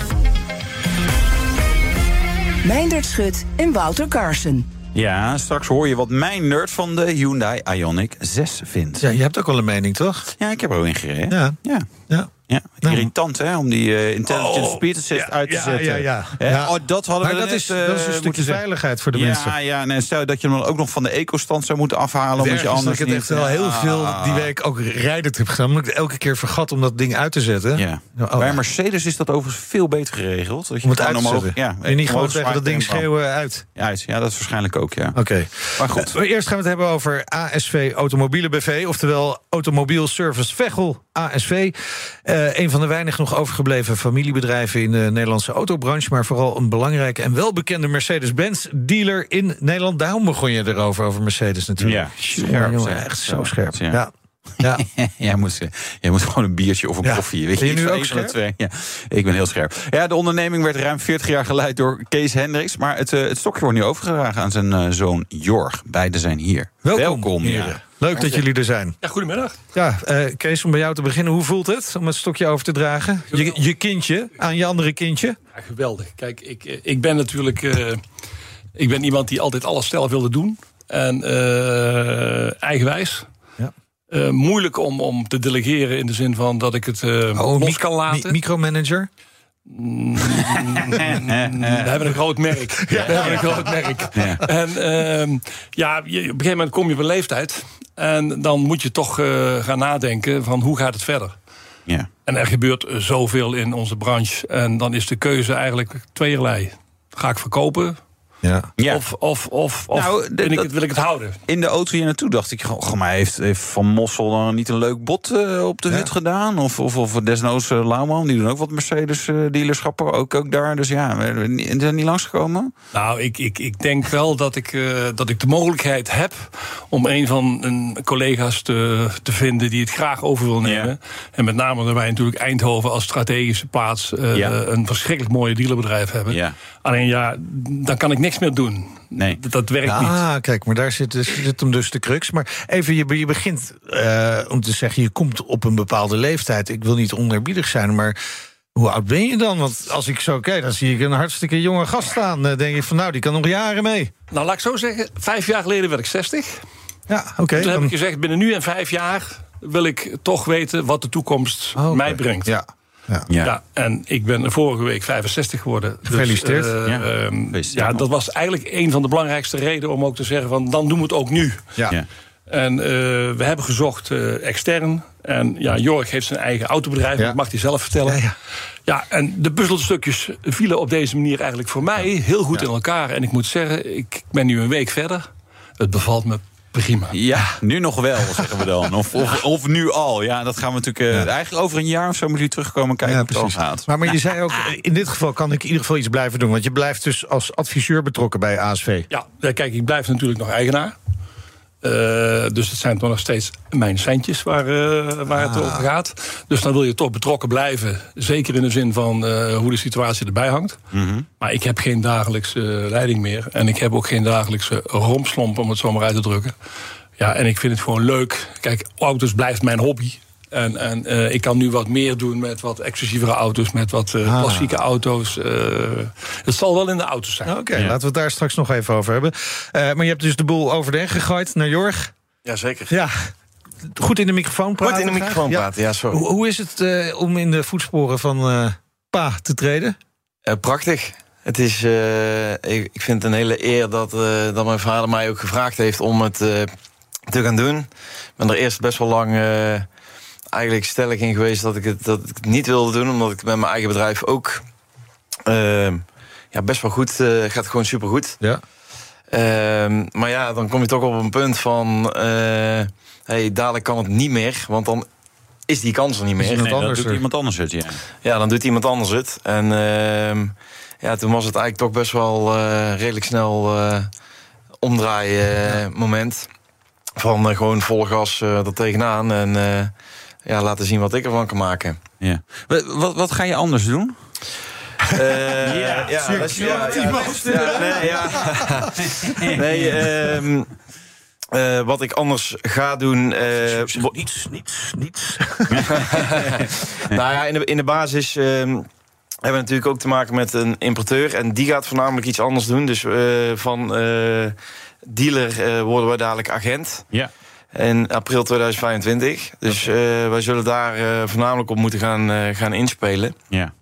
Speaker 5: Meindert Schut en Wouter Carson.
Speaker 3: Ja, straks hoor je wat mijn nerd van de Hyundai Ioniq 6 vindt.
Speaker 2: Ja, je hebt ook wel een mening, toch?
Speaker 3: Ja, ik heb er ook in gereden.
Speaker 2: Ja.
Speaker 3: ja.
Speaker 2: Ja.
Speaker 3: Ja,
Speaker 2: Nou.
Speaker 3: irritant hè, om die eh, intelligence
Speaker 2: Oh,
Speaker 3: speed assist
Speaker 2: ja,
Speaker 3: uit te
Speaker 2: ja,
Speaker 3: zetten.
Speaker 2: ja, ja. Ja.
Speaker 3: Oh, dat hadden
Speaker 2: Maar
Speaker 3: we
Speaker 2: dat
Speaker 3: net,
Speaker 2: is,
Speaker 3: eh,
Speaker 2: dat is een stukje
Speaker 3: zeggen.
Speaker 2: veiligheid voor de
Speaker 3: ja,
Speaker 2: mensen.
Speaker 3: Ja, nee, stel dat je hem dan ook nog van de eco-stand zou moeten afhalen. omdat je anders
Speaker 2: ik het
Speaker 3: niet...
Speaker 2: echt wel heel
Speaker 3: Ja.
Speaker 2: veel die week ook rijdend heb gedaan. Omdat ik elke keer vergat om dat ding uit te zetten.
Speaker 3: Ja.
Speaker 2: Oh,
Speaker 3: Bij
Speaker 2: ja.
Speaker 3: Mercedes is dat overigens veel beter geregeld. Dat je
Speaker 2: Om het
Speaker 3: gewoon
Speaker 2: uit te
Speaker 3: omhoog-
Speaker 2: zetten.
Speaker 3: Ja,
Speaker 2: en niet gewoon tegen dat ding schreeuwen uit.
Speaker 3: Ja, ja, dat is waarschijnlijk ook, ja.
Speaker 2: Oké.
Speaker 3: Maar goed.
Speaker 2: Eh, eerst gaan we het hebben over ASV Automobielen BV, oftewel Automobiel Service Veghel, ASV. Eh, een van de weinig nog overgebleven familiebedrijven in de Nederlandse autobranche, maar vooral een belangrijke en welbekende Mercedes-Benz dealer in Nederland. Daarom begon je erover, over Mercedes natuurlijk.
Speaker 3: Ja, scherp,
Speaker 2: jongen, echt zo
Speaker 3: Zo,
Speaker 2: scherp.
Speaker 3: ja.
Speaker 2: Ja. Ja.
Speaker 3: jij, moet, jij moet gewoon een biertje of een
Speaker 2: Ja.
Speaker 3: koffie. Weet
Speaker 2: Ben je
Speaker 3: iets
Speaker 2: nu ook
Speaker 3: één van de
Speaker 2: scherp?
Speaker 3: twee. Ja, ik ben heel scherp. Ja, de onderneming werd ruim 40 jaar geleid door Kees Hendricks. Maar het, eh, het stokje wordt nu overgedragen aan zijn eh, zoon Jorg. Beiden zijn hier.
Speaker 2: Welkom,
Speaker 3: heren.
Speaker 2: Leuk dat jullie er zijn.
Speaker 6: Ja, goedemiddag.
Speaker 2: Ja, eh, Kees, om bij jou te beginnen. Hoe voelt het om het stokje over te dragen? Je, je kindje aan je andere kindje?
Speaker 6: Ja, geweldig. Kijk, ik, eh, ik ben natuurlijk eh, ik ben iemand die altijd alles zelf wilde doen. En eh, eigenwijs.
Speaker 2: Ja.
Speaker 6: Eh, moeilijk om, om te delegeren in de zin van dat ik het eh los kan laten.
Speaker 2: mi- micromanager?
Speaker 6: We hebben een groot merk. We hebben een groot merk.
Speaker 3: Ja.
Speaker 6: En ehm, ja, je, op een gegeven moment kom je op een leeftijd. En dan moet je toch eh, gaan nadenken van hoe gaat het verder.
Speaker 3: Ja.
Speaker 6: En er gebeurt zoveel in onze branche. En dan is de keuze eigenlijk tweeërlei. Ga ik verkopen?
Speaker 2: Ja.
Speaker 3: Ja.
Speaker 6: Of, of, of, of
Speaker 3: Nou,
Speaker 6: ik het, wil ik het houden?
Speaker 3: In de auto hier naartoe dacht ik, goh, maar heeft, heeft Van Mossel dan niet een leuk bot eh, op de
Speaker 2: Ja.
Speaker 3: hut gedaan? Of, of, of desnoods uh, Lauwman, die doen ook wat Mercedes-dealerschappen, ook, ook daar. Dus ja, we we- die zijn niet langsgekomen.
Speaker 6: Nou, ik, ik, ik denk wel dat ik, eh, dat ik de mogelijkheid heb om een van een collega's te, te vinden die het graag over wil nemen.
Speaker 3: Ja.
Speaker 6: En met name dat wij natuurlijk Eindhoven als strategische plaats eh,
Speaker 3: Ja.
Speaker 6: een verschrikkelijk mooie dealerbedrijf hebben. Alleen ja, dan kan ik niks meer doen.
Speaker 3: Nee.
Speaker 6: Dat, dat werkt niet.
Speaker 2: Ah, kijk, maar daar zit, zit hem dus de crux. Maar even, je, je begint eh, om te zeggen, je komt op een bepaalde leeftijd. Ik wil niet onerbiedig zijn, maar hoe oud ben je dan? Want als ik zo kijk, dan zie ik een hartstikke jonge gast staan. Dan denk je van, nou, die kan nog jaren mee.
Speaker 6: Nou, laat ik zo zeggen, vijf jaar geleden werd ik 60.
Speaker 2: Ja, oké.
Speaker 6: Toen heb
Speaker 2: dan-
Speaker 6: ik gezegd, binnen nu en vijf jaar wil ik toch weten wat de toekomst
Speaker 2: Oh,
Speaker 6: mij brengt.
Speaker 2: Ja. Ja.
Speaker 3: Ja.
Speaker 6: En ik ben vorige week 65 geworden. Dus,
Speaker 2: Gefeliciteerd.
Speaker 6: eh,
Speaker 3: Ja.
Speaker 6: ehm,
Speaker 3: Gefeliciteerd,
Speaker 6: ja, dat was eigenlijk een van de belangrijkste redenen om ook te zeggen: van dan doen we het ook nu.
Speaker 2: Ja.
Speaker 3: Ja.
Speaker 6: En eh, we hebben gezocht eh, extern. En ja, Jorg heeft zijn eigen autobedrijf,
Speaker 2: Ja.
Speaker 6: dat mag hij zelf vertellen.
Speaker 2: Ja,
Speaker 6: Ja,
Speaker 2: ja.
Speaker 6: en de puzzelstukjes vielen op deze manier eigenlijk voor mij heel goed in elkaar. En ik moet zeggen, ik ben nu een week verder. Het bevalt me prima.
Speaker 3: Ja, nu nog wel, zeggen we dan. Of, of, of nu al. Ja, dat gaan we natuurlijk... eh, Eigenlijk over een jaar of zo moet u terugkomen en kijken
Speaker 2: Ja,
Speaker 3: hoe het gaat.
Speaker 2: Maar, maar je zei ook, in dit geval kan ik in ieder geval iets blijven doen. Want je blijft dus als adviseur betrokken bij ASV.
Speaker 6: Ja, eh, kijk, ik blijf natuurlijk nog eigenaar. Eh, dus het zijn toch nog steeds mijn centjes waar, eh, waar het over gaat. Dus dan wil je toch betrokken blijven. Zeker in de zin van eh, hoe de situatie erbij hangt. Maar ik heb geen dagelijkse leiding meer. En ik heb ook geen dagelijkse rompslomp, om het zo maar uit te drukken. Ja, en ik vind het gewoon leuk. Kijk, auto's blijft mijn hobby. En, en eh, ik kan nu wat meer doen met wat exclusievere auto's, met wat eh,
Speaker 2: Ah.
Speaker 6: klassieke auto's. eh. het zal wel in de auto's zijn.
Speaker 2: Oké, laten we het daar straks nog even over hebben. Eh, maar je hebt dus de boel over de heen gegooid naar Jorg.
Speaker 7: Jazeker.
Speaker 2: Ja, goed in de microfoon praten.
Speaker 7: Goed in de microfoon praten, ja, sorry.
Speaker 2: Hoe, hoe is het eh, om in de voetsporen van eh, Pa te treden?
Speaker 7: Eh, prachtig. Het is, eh, ik, ik vind het een hele eer dat, eh, dat mijn vader mij ook gevraagd heeft om het eh, te gaan doen. Ik ben er eerst best wel lang eh, eigenlijk stellig in geweest dat ik, het, dat ik het niet wilde doen, omdat ik met mijn eigen bedrijf ook eh, ja, best wel goed eh, gaat gewoon supergoed.
Speaker 2: Ja.
Speaker 7: Ehm, maar ja, dan kom je toch op een punt van, eh, hey, dadelijk kan het niet meer, want dan is die kans er niet meer.
Speaker 2: iemand
Speaker 3: Nee, dat
Speaker 2: anders
Speaker 3: doet
Speaker 2: er.
Speaker 3: iemand anders het, ja.
Speaker 7: Ja, dan doet iemand anders het. En ehm, ja, toen was het eigenlijk toch best wel eh, redelijk snel eh omdraaien moment. Van gewoon vol gas eh er tegenaan. En eh, ja, laten zien wat ik ervan kan maken.
Speaker 3: ja. Wat, wat, wat ga je anders doen?
Speaker 7: Eh,
Speaker 3: Ja,
Speaker 7: ja, dat ja, ja, ja, nee, ja. nee ehm, eh, wat ik anders ga doen. eh,
Speaker 2: Niets, niets, niets.
Speaker 7: nou ja, in de, in de basis ehm, hebben we natuurlijk ook te maken met een importeur. En die gaat voornamelijk iets anders doen. Dus eh, van eh, dealer eh, worden we dadelijk agent.
Speaker 3: Ja.
Speaker 7: In april 2025. Dus eh, wij zullen daar eh, voornamelijk op moeten gaan, eh, gaan inspelen.
Speaker 3: Ja.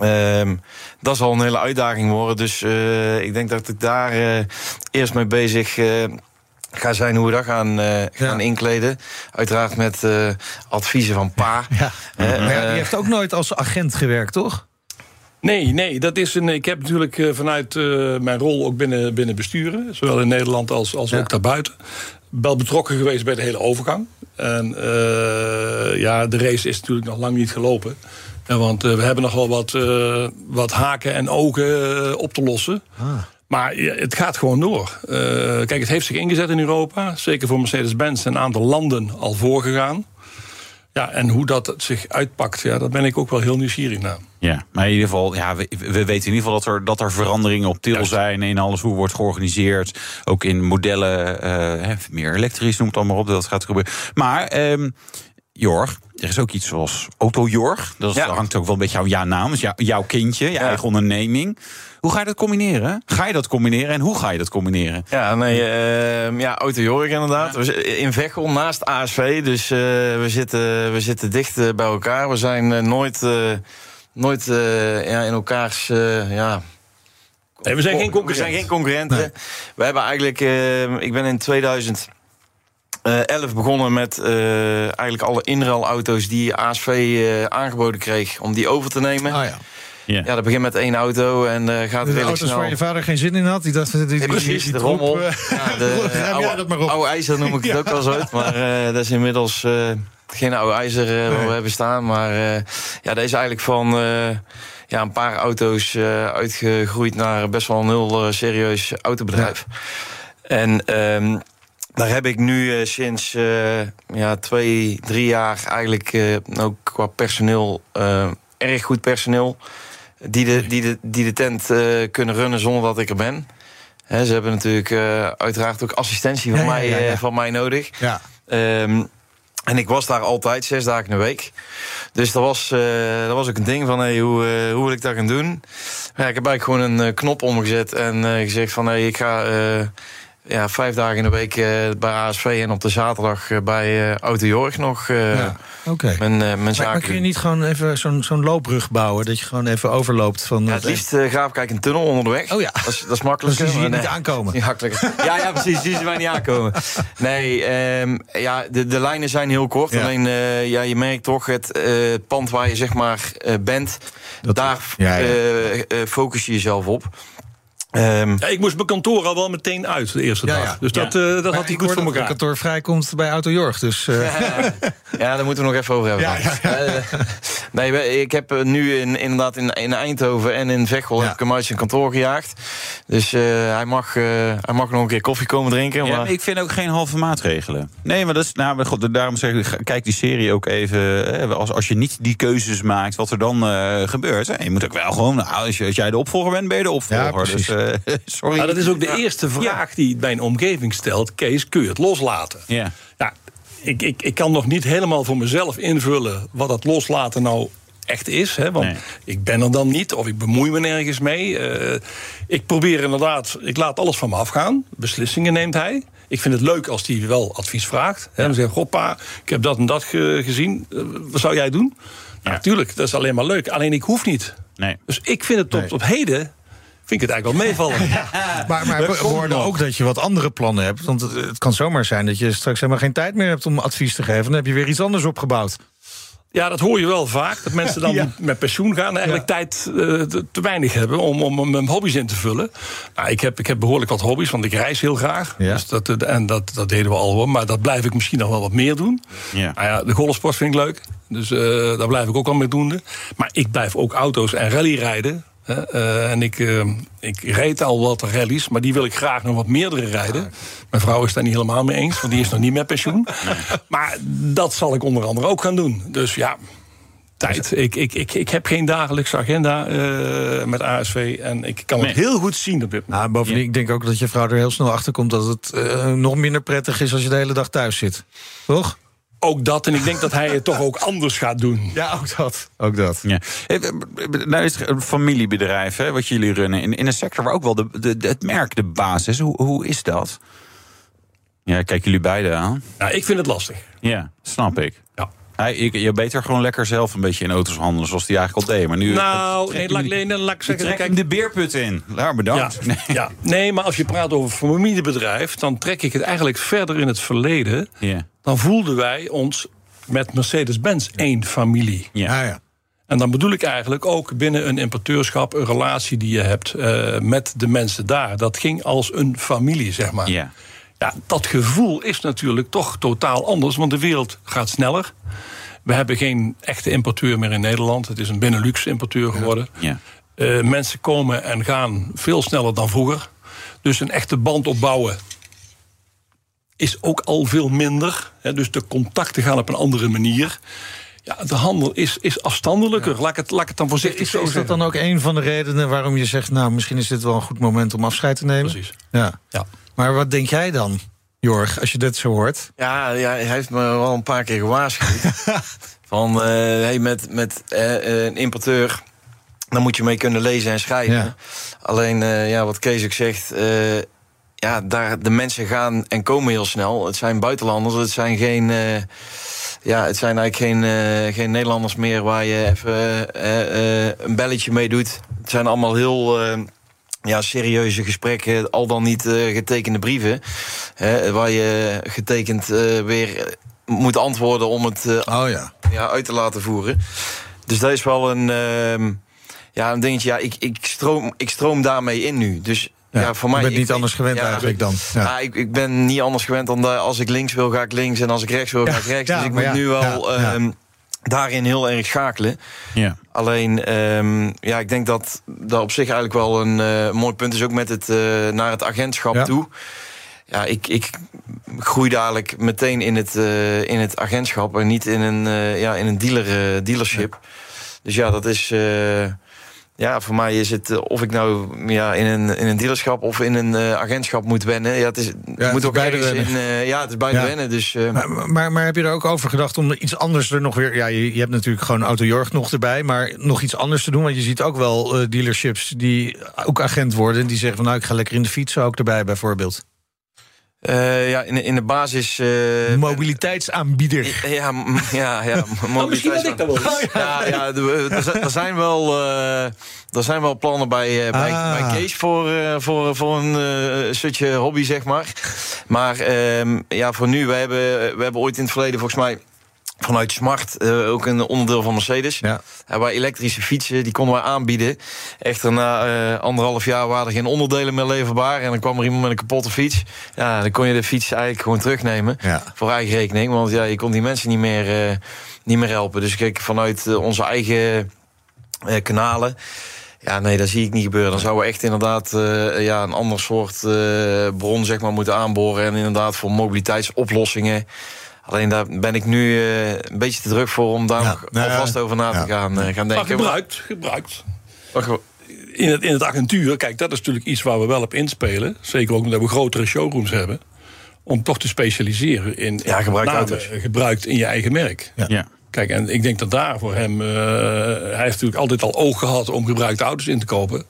Speaker 7: Ehm, dat zal een hele uitdaging worden. Dus eh, ik denk dat ik daar eh, eerst mee bezig eh, ga zijn hoe we dat gaan, eh, gaan inkleden. Uiteraard met eh, adviezen van pa.
Speaker 2: Ja.
Speaker 7: Eh,
Speaker 2: Maar ja, die heeft ook nooit als agent gewerkt, toch?
Speaker 6: Nee, nee, dat is een. Ik heb natuurlijk eh, vanuit eh, mijn rol ook binnen, binnen besturen, zowel in Nederland als, als ook daarbuiten, wel betrokken geweest bij de hele overgang. En eh, ja, de race is natuurlijk nog lang niet gelopen. Want eh, we hebben nog wel wat, eh, wat haken en ogen op te lossen. Maar ja, het gaat gewoon door. Kijk, het heeft zich ingezet in Europa. Zeker voor Mercedes-Benz een aantal landen al voorgegaan. Ja, en hoe dat zich uitpakt, ja, daar ben ik ook wel heel nieuwsgierig naar.
Speaker 3: Ja, maar in ieder geval, ja, we, we weten in ieder geval dat er, dat er veranderingen op til zijn in alles hoe wordt georganiseerd. Ook in modellen, eh, hè, meer elektrisch, noem het allemaal op, dat gaat gebeuren. Maar, ehm, Jorg, er is ook iets zoals Auto Jorg. Dat, is-
Speaker 7: Ja.
Speaker 3: dat hangt ook wel een beetje aan jouw naam, dus jou- jouw kindje, je eigen onderneming. Hoe ga je dat combineren? Ga je dat combineren en hoe ga je dat combineren?
Speaker 7: Ja, nee, ehm, ja, Auto Jorg inderdaad. We zitten in Veghel naast ASV, dus eh, we, zitten, we zitten dicht eh, bij elkaar. We zijn eh, nooit, eh, nooit eh, ja, in elkaars... ja,
Speaker 6: Nee, we zijn geen
Speaker 7: We
Speaker 6: concurrenten.
Speaker 7: zijn geen concurrenten. We hebben eigenlijk... eh, ik ben in 2011 begonnen met eh, eigenlijk alle inruilauto's die ASV eh, aangeboden kreeg... om die over te nemen.
Speaker 2: Ah ja.
Speaker 3: Ja.
Speaker 7: Ja, dat begint met één auto en eh, gaat
Speaker 2: De
Speaker 7: redelijk snel.
Speaker 2: waar je vader geen zin in had, die dacht... Die, die,
Speaker 7: precies,
Speaker 2: die
Speaker 7: de
Speaker 2: troep,
Speaker 7: rommel.
Speaker 2: eh,
Speaker 7: Ja, de
Speaker 2: op.
Speaker 7: oude, oude ijzer noem ik het ook wel eens uit. Maar eh, dat is inmiddels eh, geen oude ijzer eh, wat we hebben staan. Maar eh, ja, dat is eigenlijk van eh, ja, een paar auto's eh, uitgegroeid naar best wel een heel eh, serieus autobedrijf. En ehm, daar heb ik nu eh, sinds eh, ja, twee, drie jaar eigenlijk eh, ook qua personeel eh, erg goed personeel. Die de, die de, die de tent eh, kunnen runnen zonder dat ik er ben. Ze hebben natuurlijk eh, uiteraard ook assistentie van,
Speaker 2: Ja,
Speaker 7: mij,
Speaker 2: ja,
Speaker 7: eh, van mij nodig.
Speaker 2: Ja.
Speaker 7: Ehm, en ik was daar altijd, zes dagen in de week. Dus dat was, dat was ook een ding van, hey, hoe, hoe wil ik dat gaan doen? Ja, ik heb eigenlijk gewoon een knop omgezet en gezegd van... Hey, ik ga ja, vijf dagen in de week eh, bij ASV... en op de zaterdag eh, bij eh Auto Jorg nog
Speaker 2: Ja, Oké.
Speaker 7: mijn, mijn
Speaker 2: Maar,
Speaker 7: zaken
Speaker 2: maar kun je niet gewoon even zo'n zo'n loopbrug bouwen? Dat je gewoon even overloopt van...
Speaker 7: Ja, het liefst eh, graaf ik eigenlijk een tunnel onder de weg.
Speaker 2: Oh ja.
Speaker 7: Dat is, dat is makkelijk.
Speaker 2: zie je niet aankomen.
Speaker 7: Ja, ja, ja, precies. Die zien wij niet aankomen. Nee, ehm, ja, de, de lijnen zijn heel kort.
Speaker 2: Ja.
Speaker 7: Alleen, ja, je merkt toch, het pand waar je zeg maar bent...
Speaker 2: Dat-
Speaker 7: daar focus je jezelf op. Ehm,
Speaker 6: Ja, ik moest mijn kantoor al wel meteen uit de eerste
Speaker 2: Ja,
Speaker 6: dag.
Speaker 2: ja.
Speaker 6: Dus dat, eh, dat
Speaker 2: Maar
Speaker 6: had hij goed voor elkaar.
Speaker 2: Kantoor vrijkomt bij Auto Jorg, dus... eh,
Speaker 7: ja, daar moeten we nog even over hebben. Eh, nee, ik heb nu in, inderdaad in, in Eindhoven en in Veghel...
Speaker 2: Ja.
Speaker 7: heb ik hem uit zijn kantoor gejaagd. Dus eh, hij, mag, eh, hij mag nog een keer koffie komen drinken.
Speaker 3: Ja,
Speaker 7: maar...
Speaker 3: maar ik vind ook geen halve maatregelen. Nee, maar dat is, nou, maar goed, daarom zeg ik, kijk die serie ook even. Hè, als, als je niet die keuzes maakt, wat er dan eh, gebeurt. Hè, je moet ook wel gewoon, nou, als, je, als jij de opvolger bent, ben je de opvolger.
Speaker 2: Ja, precies.
Speaker 3: dus, sorry.
Speaker 6: Nou, dat is ook de eerste vraag die mijn omgeving stelt. Kees, kun je het loslaten?
Speaker 3: Ja.
Speaker 6: Ja, ik, ik, ik kan nog niet helemaal voor mezelf invullen wat dat loslaten nou echt is. Hè? Want
Speaker 3: Nee.
Speaker 6: ik ben er dan niet of ik bemoei me nergens mee. Eh, ik probeer inderdaad, ik laat alles van me afgaan. Beslissingen neemt hij. Ik vind het leuk als hij wel advies vraagt. Hè? Dan zegt goh pa, ik heb dat en dat ge- gezien. Eh, wat zou jij doen?
Speaker 3: Ja.
Speaker 6: Natuurlijk, dat is alleen maar leuk. Alleen ik hoef niet.
Speaker 3: Nee.
Speaker 6: Dus ik vind het tot
Speaker 2: Nee.
Speaker 6: op heden... Vind ik het eigenlijk wel meevallen.
Speaker 2: Maar, maar we hoorden ook dat je wat andere plannen hebt. Want het, het kan zomaar zijn dat je straks helemaal geen tijd meer hebt om advies te geven. Dan heb je weer iets anders opgebouwd.
Speaker 6: Ja, dat hoor je wel vaak. Dat mensen dan
Speaker 2: Ja.
Speaker 6: met pensioen gaan en eigenlijk
Speaker 2: Ja.
Speaker 6: tijd eh, te, te weinig hebben om, om, om hun hobby's in te vullen. Nou, ik, heb, ik heb behoorlijk wat hobby's, want ik reis heel graag.
Speaker 2: Ja.
Speaker 6: Dus dat, eh, en dat, dat deden we al hoor. Maar dat blijf ik misschien nog wel wat meer doen.
Speaker 3: Ja.
Speaker 6: Nou ja, de golfsport vind ik leuk. Dus eh, daar blijf ik ook al mee doen. Maar ik blijf ook auto's en rally rijden. Eh, en ik, eh, ik reed al wat rallies, maar die wil ik graag nog wat meerdere rijden. Mijn vrouw is daar niet helemaal mee eens, want die is nog niet met pensioen. Maar dat zal ik onder andere ook gaan doen. Dus ja, tijd. Ik, ik, ik, ik heb geen dagelijkse agenda eh, met ASV. En ik kan het heel goed zien op dit moment.
Speaker 2: Nou, bovendien, ik denk ook dat je vrouw er heel snel achter komt dat het eh, nog minder prettig is als je de hele dag thuis zit. Toch?
Speaker 6: Ook dat. En ik denk dat hij het toch ook anders gaat doen.
Speaker 2: Ja, ook dat. Ook dat.
Speaker 3: Ja. Eh, eh, Nou is het een familiebedrijf, hè, wat jullie runnen. In, in een sector waar ook wel de, de, het merk de baas is. Hoe, hoe is dat? Ja, kijk jullie beiden aan.
Speaker 6: Nou, ik vind het lastig.
Speaker 3: Ja, snap ik.
Speaker 6: Ja.
Speaker 3: Hij, ik, je beter gewoon lekker zelf een beetje in auto's handelen, zoals die eigenlijk al deed. Maar nu.
Speaker 6: Nou,
Speaker 3: trek
Speaker 6: nee, laat, nee, laat ik zeggen. Kijk,
Speaker 3: hem de beerput in. Daar bedankt.
Speaker 6: Ja,
Speaker 3: Nee.
Speaker 6: ja, nee, maar als je praat over familiebedrijf, dan trek ik het eigenlijk verder in het verleden.
Speaker 3: Ja.
Speaker 6: Dan voelden wij ons met Mercedes-Benz één familie.
Speaker 2: Ja, ja.
Speaker 6: En dan bedoel ik eigenlijk ook binnen een importeurschap een relatie die je hebt eh, met de mensen daar. Dat ging als een familie, zeg maar.
Speaker 3: Ja.
Speaker 6: Ja, dat gevoel is natuurlijk toch totaal anders, want de wereld gaat sneller. We hebben geen echte importeur meer in Nederland. Het is een Benelux-importeur geworden.
Speaker 3: Ja.
Speaker 6: Eh, mensen komen en gaan veel sneller dan vroeger. Dus een echte band opbouwen is ook al veel minder. Hè, dus de contacten gaan op een andere manier. Ja, de handel is, is afstandelijker. Laat, ik het, laat ik het dan voorzichtig
Speaker 2: Is,
Speaker 6: zo
Speaker 2: is dat dan ook een van de redenen waarom je zegt... nou, misschien is dit wel een goed moment om afscheid te nemen?
Speaker 6: Precies.
Speaker 2: Ja.
Speaker 6: Ja.
Speaker 2: Maar wat denk jij dan, Jorg, als je dit zo hoort?
Speaker 7: Ja, ja, hij heeft me wel een paar keer gewaarschuwd. van, eh, hey, met, met eh, een importeur, daar moet je mee kunnen lezen en schrijven.
Speaker 2: Ja.
Speaker 7: Alleen, eh, ja, wat Kees ook zegt... ja, daar, de mensen gaan en komen heel snel. Het zijn buitenlanders, het zijn geen... eh, ja, het zijn eigenlijk geen, eh, geen Nederlanders meer waar je even eh, een belletje mee doet. Het zijn allemaal heel ja, serieuze gesprekken, al dan niet getekende brieven. Hè, waar je getekend weer moet antwoorden om het
Speaker 2: Oh ja.
Speaker 7: ja, uit te laten voeren. Dus dat is wel een, ehm, ja, een dingetje. Ja, ik, ik, stroom, ik stroom daarmee in nu. Dus ja, voor mij.
Speaker 2: je bent
Speaker 7: ik-
Speaker 2: niet anders gewend
Speaker 7: ja,
Speaker 2: eigenlijk dan.
Speaker 7: Ja.
Speaker 2: Ja.
Speaker 7: ik, ik ben niet anders gewend dan dat als ik links wil, ga ik links. En als ik rechts wil, ga ik rechts.
Speaker 2: ja,
Speaker 7: dus ik moet
Speaker 2: ja,
Speaker 7: nu wel
Speaker 2: ja, ja.
Speaker 7: ehm, daarin heel erg schakelen.
Speaker 3: Ja.
Speaker 7: Alleen, ehm, ja, ik denk dat dat op zich eigenlijk wel een eh, mooi punt is. Ook met het eh, naar het agentschap
Speaker 2: Ja.
Speaker 7: toe. Ja, ik, ik groei dadelijk meteen in het, eh, in het agentschap en niet in een, eh, ja, in een dealer, eh, dealership. Dus ja, dat is. Ja, voor mij is het eh, of ik nou ja, in, een, in een dealerschap of in een eh, agentschap moet wennen. Ja, het is, moet ook
Speaker 2: beide
Speaker 7: ergens in.
Speaker 2: wennen.
Speaker 7: eh, ja, het is beide
Speaker 2: Ja.
Speaker 7: wennen. Dus
Speaker 2: Maar, maar, maar heb je er ook over gedacht om iets anders er nog weer... Ja, je, je hebt natuurlijk gewoon Auto-Jorg nog erbij... maar nog iets anders te doen? Want je ziet ook wel dealerships die ook agent worden... die zeggen van nou, ik ga lekker in de fiets ook erbij bijvoorbeeld.
Speaker 7: Eh, ja, in, in de basis. eh,
Speaker 2: Mobiliteitsaanbieder.
Speaker 7: Ja, ja, ja.
Speaker 6: Oh, misschien had ik dat wel.
Speaker 7: Ja, ja, er zijn- wel, eh, er zijn wel plannen bij, bij,
Speaker 2: Ah.
Speaker 7: bij Kees voor, voor, voor een stukje hobby, zeg maar. Maar ehm, ja, voor nu, we hebben, we hebben ooit in het verleden volgens mij vanuit Smart, eh, ook een onderdeel van Mercedes.
Speaker 2: Ja.
Speaker 7: Hebben wij elektrische fietsen, die konden wij aanbieden. Echter, na eh, anderhalf jaar waren er geen onderdelen meer leverbaar. En dan kwam er iemand met een kapotte fiets. Ja, dan kon je de fiets eigenlijk gewoon terugnemen.
Speaker 2: Ja.
Speaker 7: Voor eigen rekening. Want ja, je kon die mensen niet meer, eh, niet meer helpen. Dus kijk, vanuit onze eigen kanalen. Ja, nee, dat zie ik niet gebeuren. Dan zouden we echt inderdaad ja, een ander soort bron zeg maar, moeten aanboren. En inderdaad voor mobiliteitsoplossingen. Alleen daar ben ik nu eh, een beetje te druk voor om daar
Speaker 2: Ja,
Speaker 7: nog
Speaker 2: nou
Speaker 7: alvast over na te
Speaker 2: ja.
Speaker 7: gaan, eh, gaan
Speaker 6: Maar
Speaker 7: denken.
Speaker 6: gebruikt, gebruikt.
Speaker 7: Wacht even.
Speaker 6: In het, in het agentuur, kijk, dat is natuurlijk iets waar we wel op inspelen. Zeker ook omdat we grotere showrooms hebben. Om toch te specialiseren in
Speaker 7: Ja, auto's.
Speaker 6: gebruikt in je eigen merk.
Speaker 3: Ja.
Speaker 6: Kijk, en ik denk dat daar voor hem... eh, hij heeft natuurlijk altijd al oog gehad om gebruikte auto's in te kopen.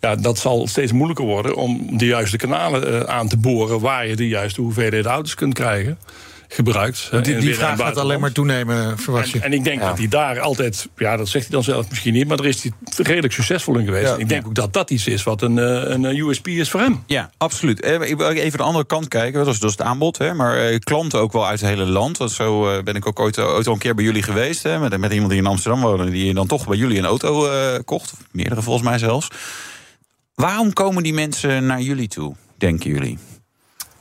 Speaker 6: Ja, dat zal steeds moeilijker worden om de juiste kanalen eh, aan te boren... waar je de juiste hoeveelheid auto's kunt krijgen. Gebruikt.
Speaker 2: Die, die vraag gaat alleen maar toenemen, verwacht je.
Speaker 6: En, en ik denk
Speaker 7: Ja.
Speaker 6: dat hij daar altijd, ja, dat zegt hij dan zelf misschien niet, maar daar is hij redelijk succesvol in geweest.
Speaker 2: Ja.
Speaker 6: En ik denk ook dat dat iets is wat een, eh, een eh, USP is voor hem.
Speaker 3: Ja, absoluut. Eh, Ik wil even de andere kant kijken. Dat is, is het aanbod. Hè. Maar klanten ook wel uit het hele land. Want zo ben ik ook ooit, ooit al een keer bij jullie geweest. Hè, met, met iemand die in Amsterdam woonde. Die dan toch bij jullie een auto kocht. Meerdere volgens mij zelfs. Waarom komen die mensen naar jullie toe, denken jullie?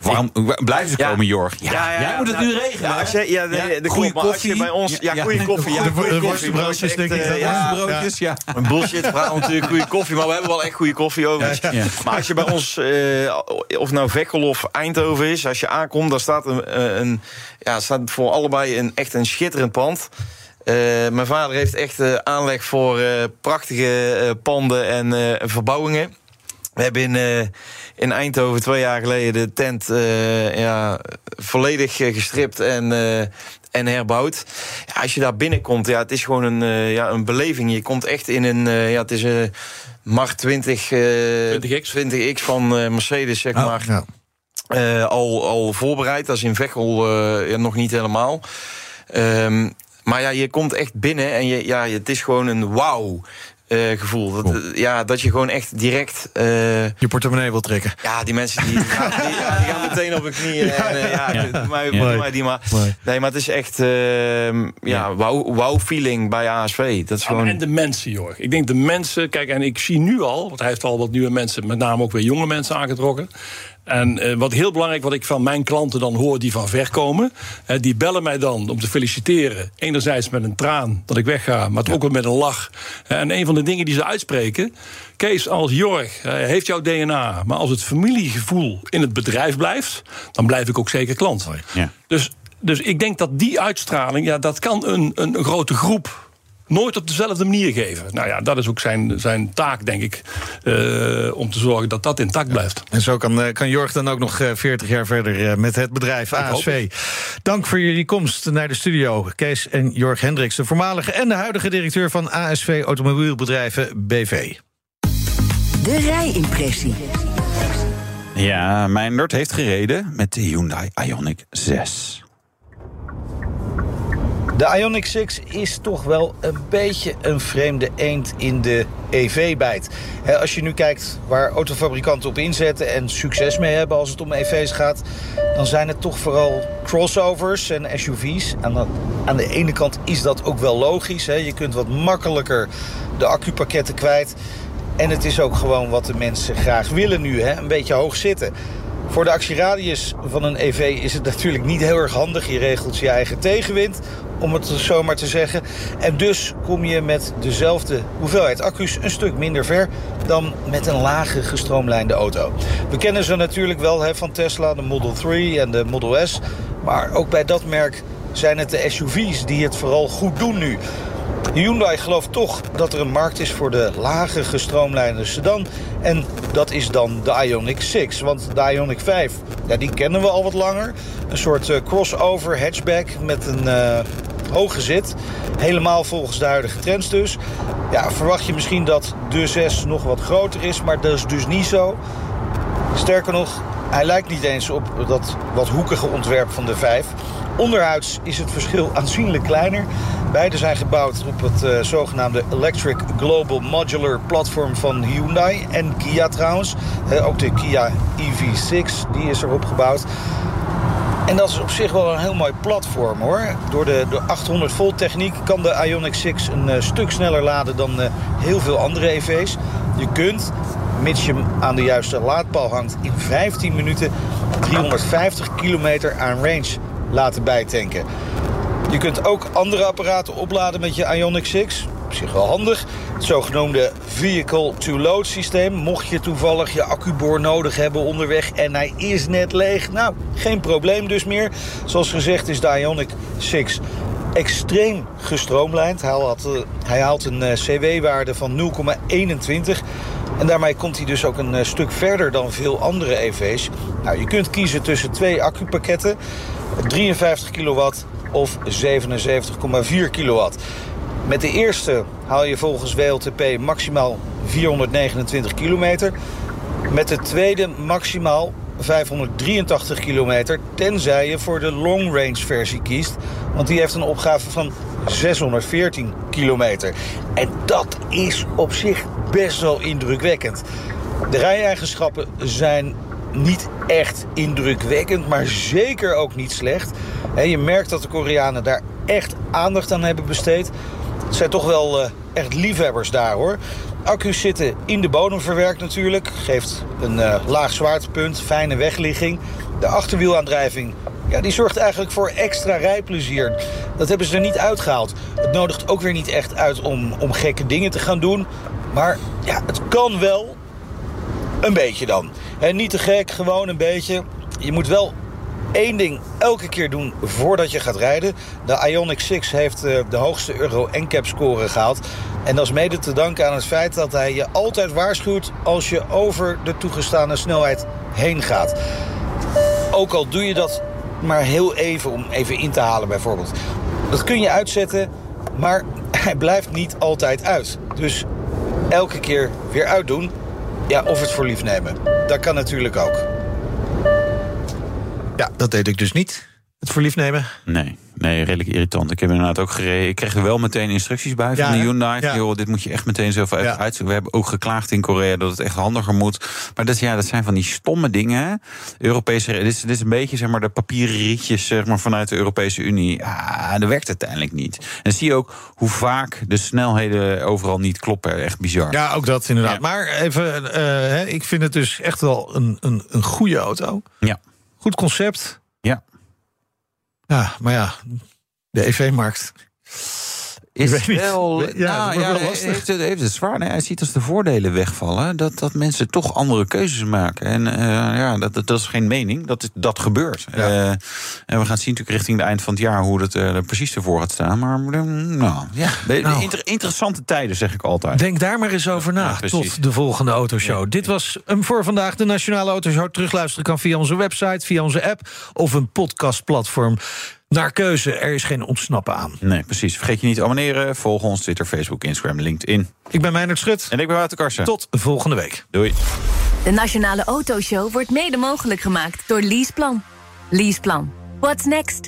Speaker 3: Waarom blijven ze
Speaker 7: Ja.
Speaker 3: komen, Jorg? Ja,
Speaker 7: Ja, ja,
Speaker 3: jij moet het nu regelen.
Speaker 7: Ja, als je, ja, de
Speaker 3: goede
Speaker 7: koffie. Als je
Speaker 3: koffie.
Speaker 7: bij ons,
Speaker 3: Ja,
Speaker 7: goede koffie. Ja,
Speaker 2: De-
Speaker 7: goede
Speaker 2: de
Speaker 7: koffie.
Speaker 2: worstenbroodjes,
Speaker 7: is
Speaker 2: denk ik
Speaker 7: eh, ja,
Speaker 3: broodjes, ja.
Speaker 7: Een bullshit verhaal natuurlijk, goede koffie. Maar we hebben wel echt goede koffie over.
Speaker 3: Ja.
Speaker 7: Maar als je bij ons, eh, of nou Vekkel of Eindhoven is, als je aankomt, dan staat, een, eh, een, ja, staat voor allebei een, echt een schitterend pand. Eh, mijn vader heeft echt eh, aanleg voor eh, prachtige eh, panden en eh, verbouwingen. We hebben in, eh, in Eindhoven twee jaar geleden de tent eh, ja, volledig eh, gestript en, eh, en herbouwd. Ja, als je daar binnenkomt, ja, het is gewoon een, eh, ja, een beleving. Je komt echt in een, eh, ja, het is een Mach 20, eh,
Speaker 6: 20X.
Speaker 7: 20X van eh, Mercedes, zeg
Speaker 2: Oh,
Speaker 7: maar.
Speaker 2: ja.
Speaker 7: Eh, al, al voorbereid. Dat is in Veghel eh, ja, nog niet helemaal. Ehm, maar ja, je komt echt binnen en je, ja, het is gewoon een wauw. Eh, gevoel. Dat, eh, ja, dat je gewoon echt direct. eh,
Speaker 2: Je portemonnee wil trekken.
Speaker 7: ja, die mensen die, die, gaan, die, ja, die gaan meteen op hun knieën. En, ja,
Speaker 3: Ja.
Speaker 7: doe mij,
Speaker 3: Ja.
Speaker 7: doe mij die maar. Nee, maar het is echt. ehm, ja, wauw wow feeling bij ASV. Dat is
Speaker 6: Ja,
Speaker 7: gewoon.
Speaker 6: En de mensen, joh. Ik denk de mensen, kijk, en ik zie nu al, want hij heeft al wat nieuwe mensen, met name ook weer jonge mensen aangetrokken. En eh, wat heel belangrijk, wat ik van mijn klanten dan hoor die van ver komen, die bellen mij dan om te feliciteren. Enerzijds met een traan dat ik wegga, maar ook wel met een lach. En een van de dingen die ze uitspreken, Kees, als Jorg heeft jouw DNA, maar als het familiegevoel in het bedrijf blijft, dan blijf ik ook zeker klant.
Speaker 3: Ja.
Speaker 6: Dus, dus ik denk dat die uitstraling, ja, dat kan een, een grote groep nooit op dezelfde manier geven. Nou ja, dat is ook zijn, zijn taak, denk ik, eh, om te zorgen dat dat intact blijft.
Speaker 2: En zo kan, eh, kan Jorg dan ook nog eh, 40 jaar verder eh, met het bedrijf ASV. Dank voor jullie komst naar de studio. Kees en Jorg Hendricks, de voormalige en de huidige directeur van ASV Automobielbedrijven BV.
Speaker 1: De rijimpressie.
Speaker 3: Ja, Meindert heeft gereden met de Hyundai Ioniq 6.
Speaker 8: De Ioniq 6 is toch wel een beetje een vreemde eend in de EV-bijt. Als je nu kijkt waar autofabrikanten op inzetten en succes mee hebben als het om EV's gaat, dan zijn het toch vooral crossovers en SUV's. Aan de, aan de ene kant is dat ook wel logisch. Je kunt wat makkelijker de accupakketten kwijt. En het is ook gewoon wat de mensen graag willen nu, een beetje hoog zitten. Voor de actieradius van een EV is het natuurlijk niet heel erg handig. Je regelt je eigen tegenwind, om het zo maar te zeggen. En dus kom je met dezelfde hoeveelheid accu's een stuk minder ver... dan met een lage gestroomlijnde auto. We kennen ze natuurlijk wel van Tesla, de Model 3 en de Model S. Maar ook bij dat merk zijn het de SUV's die het vooral goed doen nu. Hyundai gelooft toch dat er een markt is voor de lage gestroomlijnde sedan. En dat is dan de Ioniq 6. Want de Ioniq 5, ja, die kennen we al wat langer. Een soort eh, crossover hatchback met een eh, hoge zit. Helemaal volgens de huidige trends dus. Ja, verwacht je misschien dat de 6 nog wat groter is, maar dat is dus niet zo. Sterker nog, hij lijkt niet eens op dat wat hoekige ontwerp van de 5. Onderhuids is het verschil aanzienlijk kleiner. Beide zijn gebouwd op het eh, zogenaamde Electric Global Modular platform van Hyundai en Kia trouwens. Eh, ook de Kia EV6 die is erop gebouwd. En dat is op zich wel een heel mooi platform hoor. Door de, de 800 volt techniek kan de Ioniq 6 een eh, stuk sneller laden dan heel veel andere EV's. Je kunt, mits je hem aan de juiste laadpaal hangt, in 15 minuten 350 kilometer aan range laten bijtanken. Je kunt ook andere apparaten opladen met je Ioniq 6. Op zich wel handig. Het zogenoemde vehicle-to-load systeem. Mocht je toevallig je accuboor nodig hebben onderweg en hij is net leeg. Nou, geen probleem dus meer. Zoals gezegd is de Ioniq 6 extreem gestroomlijnd. Hij haalt, eh, hij haalt een eh, CW-waarde van 0,21. En daarmee komt hij dus ook een eh, stuk verder dan veel andere EV's. Nou, je kunt kiezen tussen twee accupakketten. 53 kilowatt of 77,4 kilowatt. Met de eerste haal je volgens WLTP maximaal 429 kilometer. Met de tweede maximaal 583 kilometer, tenzij je voor de long range versie kiest. Want die heeft een opgave van 614 kilometer. En dat is op zich best wel indrukwekkend. De rijeigenschappen zijn niet echt indrukwekkend, maar zeker ook niet slecht. Je merkt dat de Koreanen daar echt aandacht aan hebben besteed. Het zijn toch wel eh, echt liefhebbers daar hoor. Accu's zitten in de bodem verwerkt natuurlijk. Geeft een eh, laag zwaartepunt, fijne wegligging. De achterwielaandrijving ja, die zorgt eigenlijk voor extra rijplezier. Dat hebben ze er niet uitgehaald. Het nodigt ook weer niet echt uit om, om gekke dingen te gaan doen. Maar ja, het kan wel. Een beetje dan. En niet te gek, gewoon een beetje. Je moet wel één ding elke keer doen voordat je gaat rijden. De Ioniq 6 heeft eh, de hoogste Euro NCAP score gehaald. En dat is mede te danken aan het feit dat hij je altijd waarschuwt... als je over de toegestane snelheid heen gaat. Ook al doe je dat maar heel even om even in te halen bijvoorbeeld. Dat kun je uitzetten, maar hij blijft niet altijd uit. Dus elke keer weer uitdoen. Ja, of het voor lief nemen. Dat kan natuurlijk ook. Ja, dat deed ik dus niet. Het voor lief nemen.
Speaker 3: Nee, nee, redelijk irritant. Ik heb inderdaad ook gereden. Ik kreeg er wel meteen instructies bij van
Speaker 8: Ja,
Speaker 3: de? Hyundai.
Speaker 8: Ja.
Speaker 3: Joh, dit moet je echt meteen zelf even
Speaker 8: Ja.
Speaker 3: uitzoeken. We hebben ook geklaagd in Korea dat het echt handiger moet. Maar dat, ja, dat zijn van die stomme dingen. Europese, dit, is, dit is een beetje zeg maar, de papieren rietjes zeg maar, vanuit de Europese Unie. Ja, dat werkt uiteindelijk niet. En zie je ook hoe vaak de snelheden overal niet kloppen. Echt bizar.
Speaker 8: Ja, ook dat inderdaad.
Speaker 3: Ja.
Speaker 8: Maar even, eh, hè, ik vind het dus echt wel een, een, een goede auto.
Speaker 3: Ja.
Speaker 8: Goed concept.
Speaker 3: Ja.
Speaker 8: Ja, maar ja, de EV-markt.
Speaker 3: Is
Speaker 8: weet
Speaker 3: wel,
Speaker 8: Ja,
Speaker 3: ja,
Speaker 8: dat wordt
Speaker 3: ja,
Speaker 8: wel
Speaker 3: heeft, het, heeft het zwaar. Nee, hij ziet als de voordelen wegvallen dat, dat mensen toch andere keuzes maken. En eh, ja, dat, dat, dat is geen mening, dat, is- dat gebeurt. Eh, en we gaan zien natuurlijk richting het eind van het jaar hoe het eh, er precies ervoor gaat staan. Maar mm, nou, ja,
Speaker 8: Nou.
Speaker 3: inter- interessante tijden zeg ik altijd.
Speaker 8: Denk daar maar eens over na.
Speaker 3: Ja,
Speaker 8: tot de volgende autoshow. Dit was hem voor vandaag. De Nationale Autoshow. Terugluisteren kan via onze website, via onze app of een podcastplatform. Naar keuze. Er is geen ontsnappen aan.
Speaker 3: Nee, precies. Vergeet je niet te abonneren. Volg ons Twitter, Facebook, Instagram, LinkedIn.
Speaker 8: Ik ben Meijnerd Schut.
Speaker 3: En ik ben Wouter Karsen.
Speaker 8: Tot volgende week.
Speaker 3: Doei.
Speaker 1: De Nationale Autoshow wordt mede mogelijk gemaakt door Leaseplan. Leaseplan. What's next?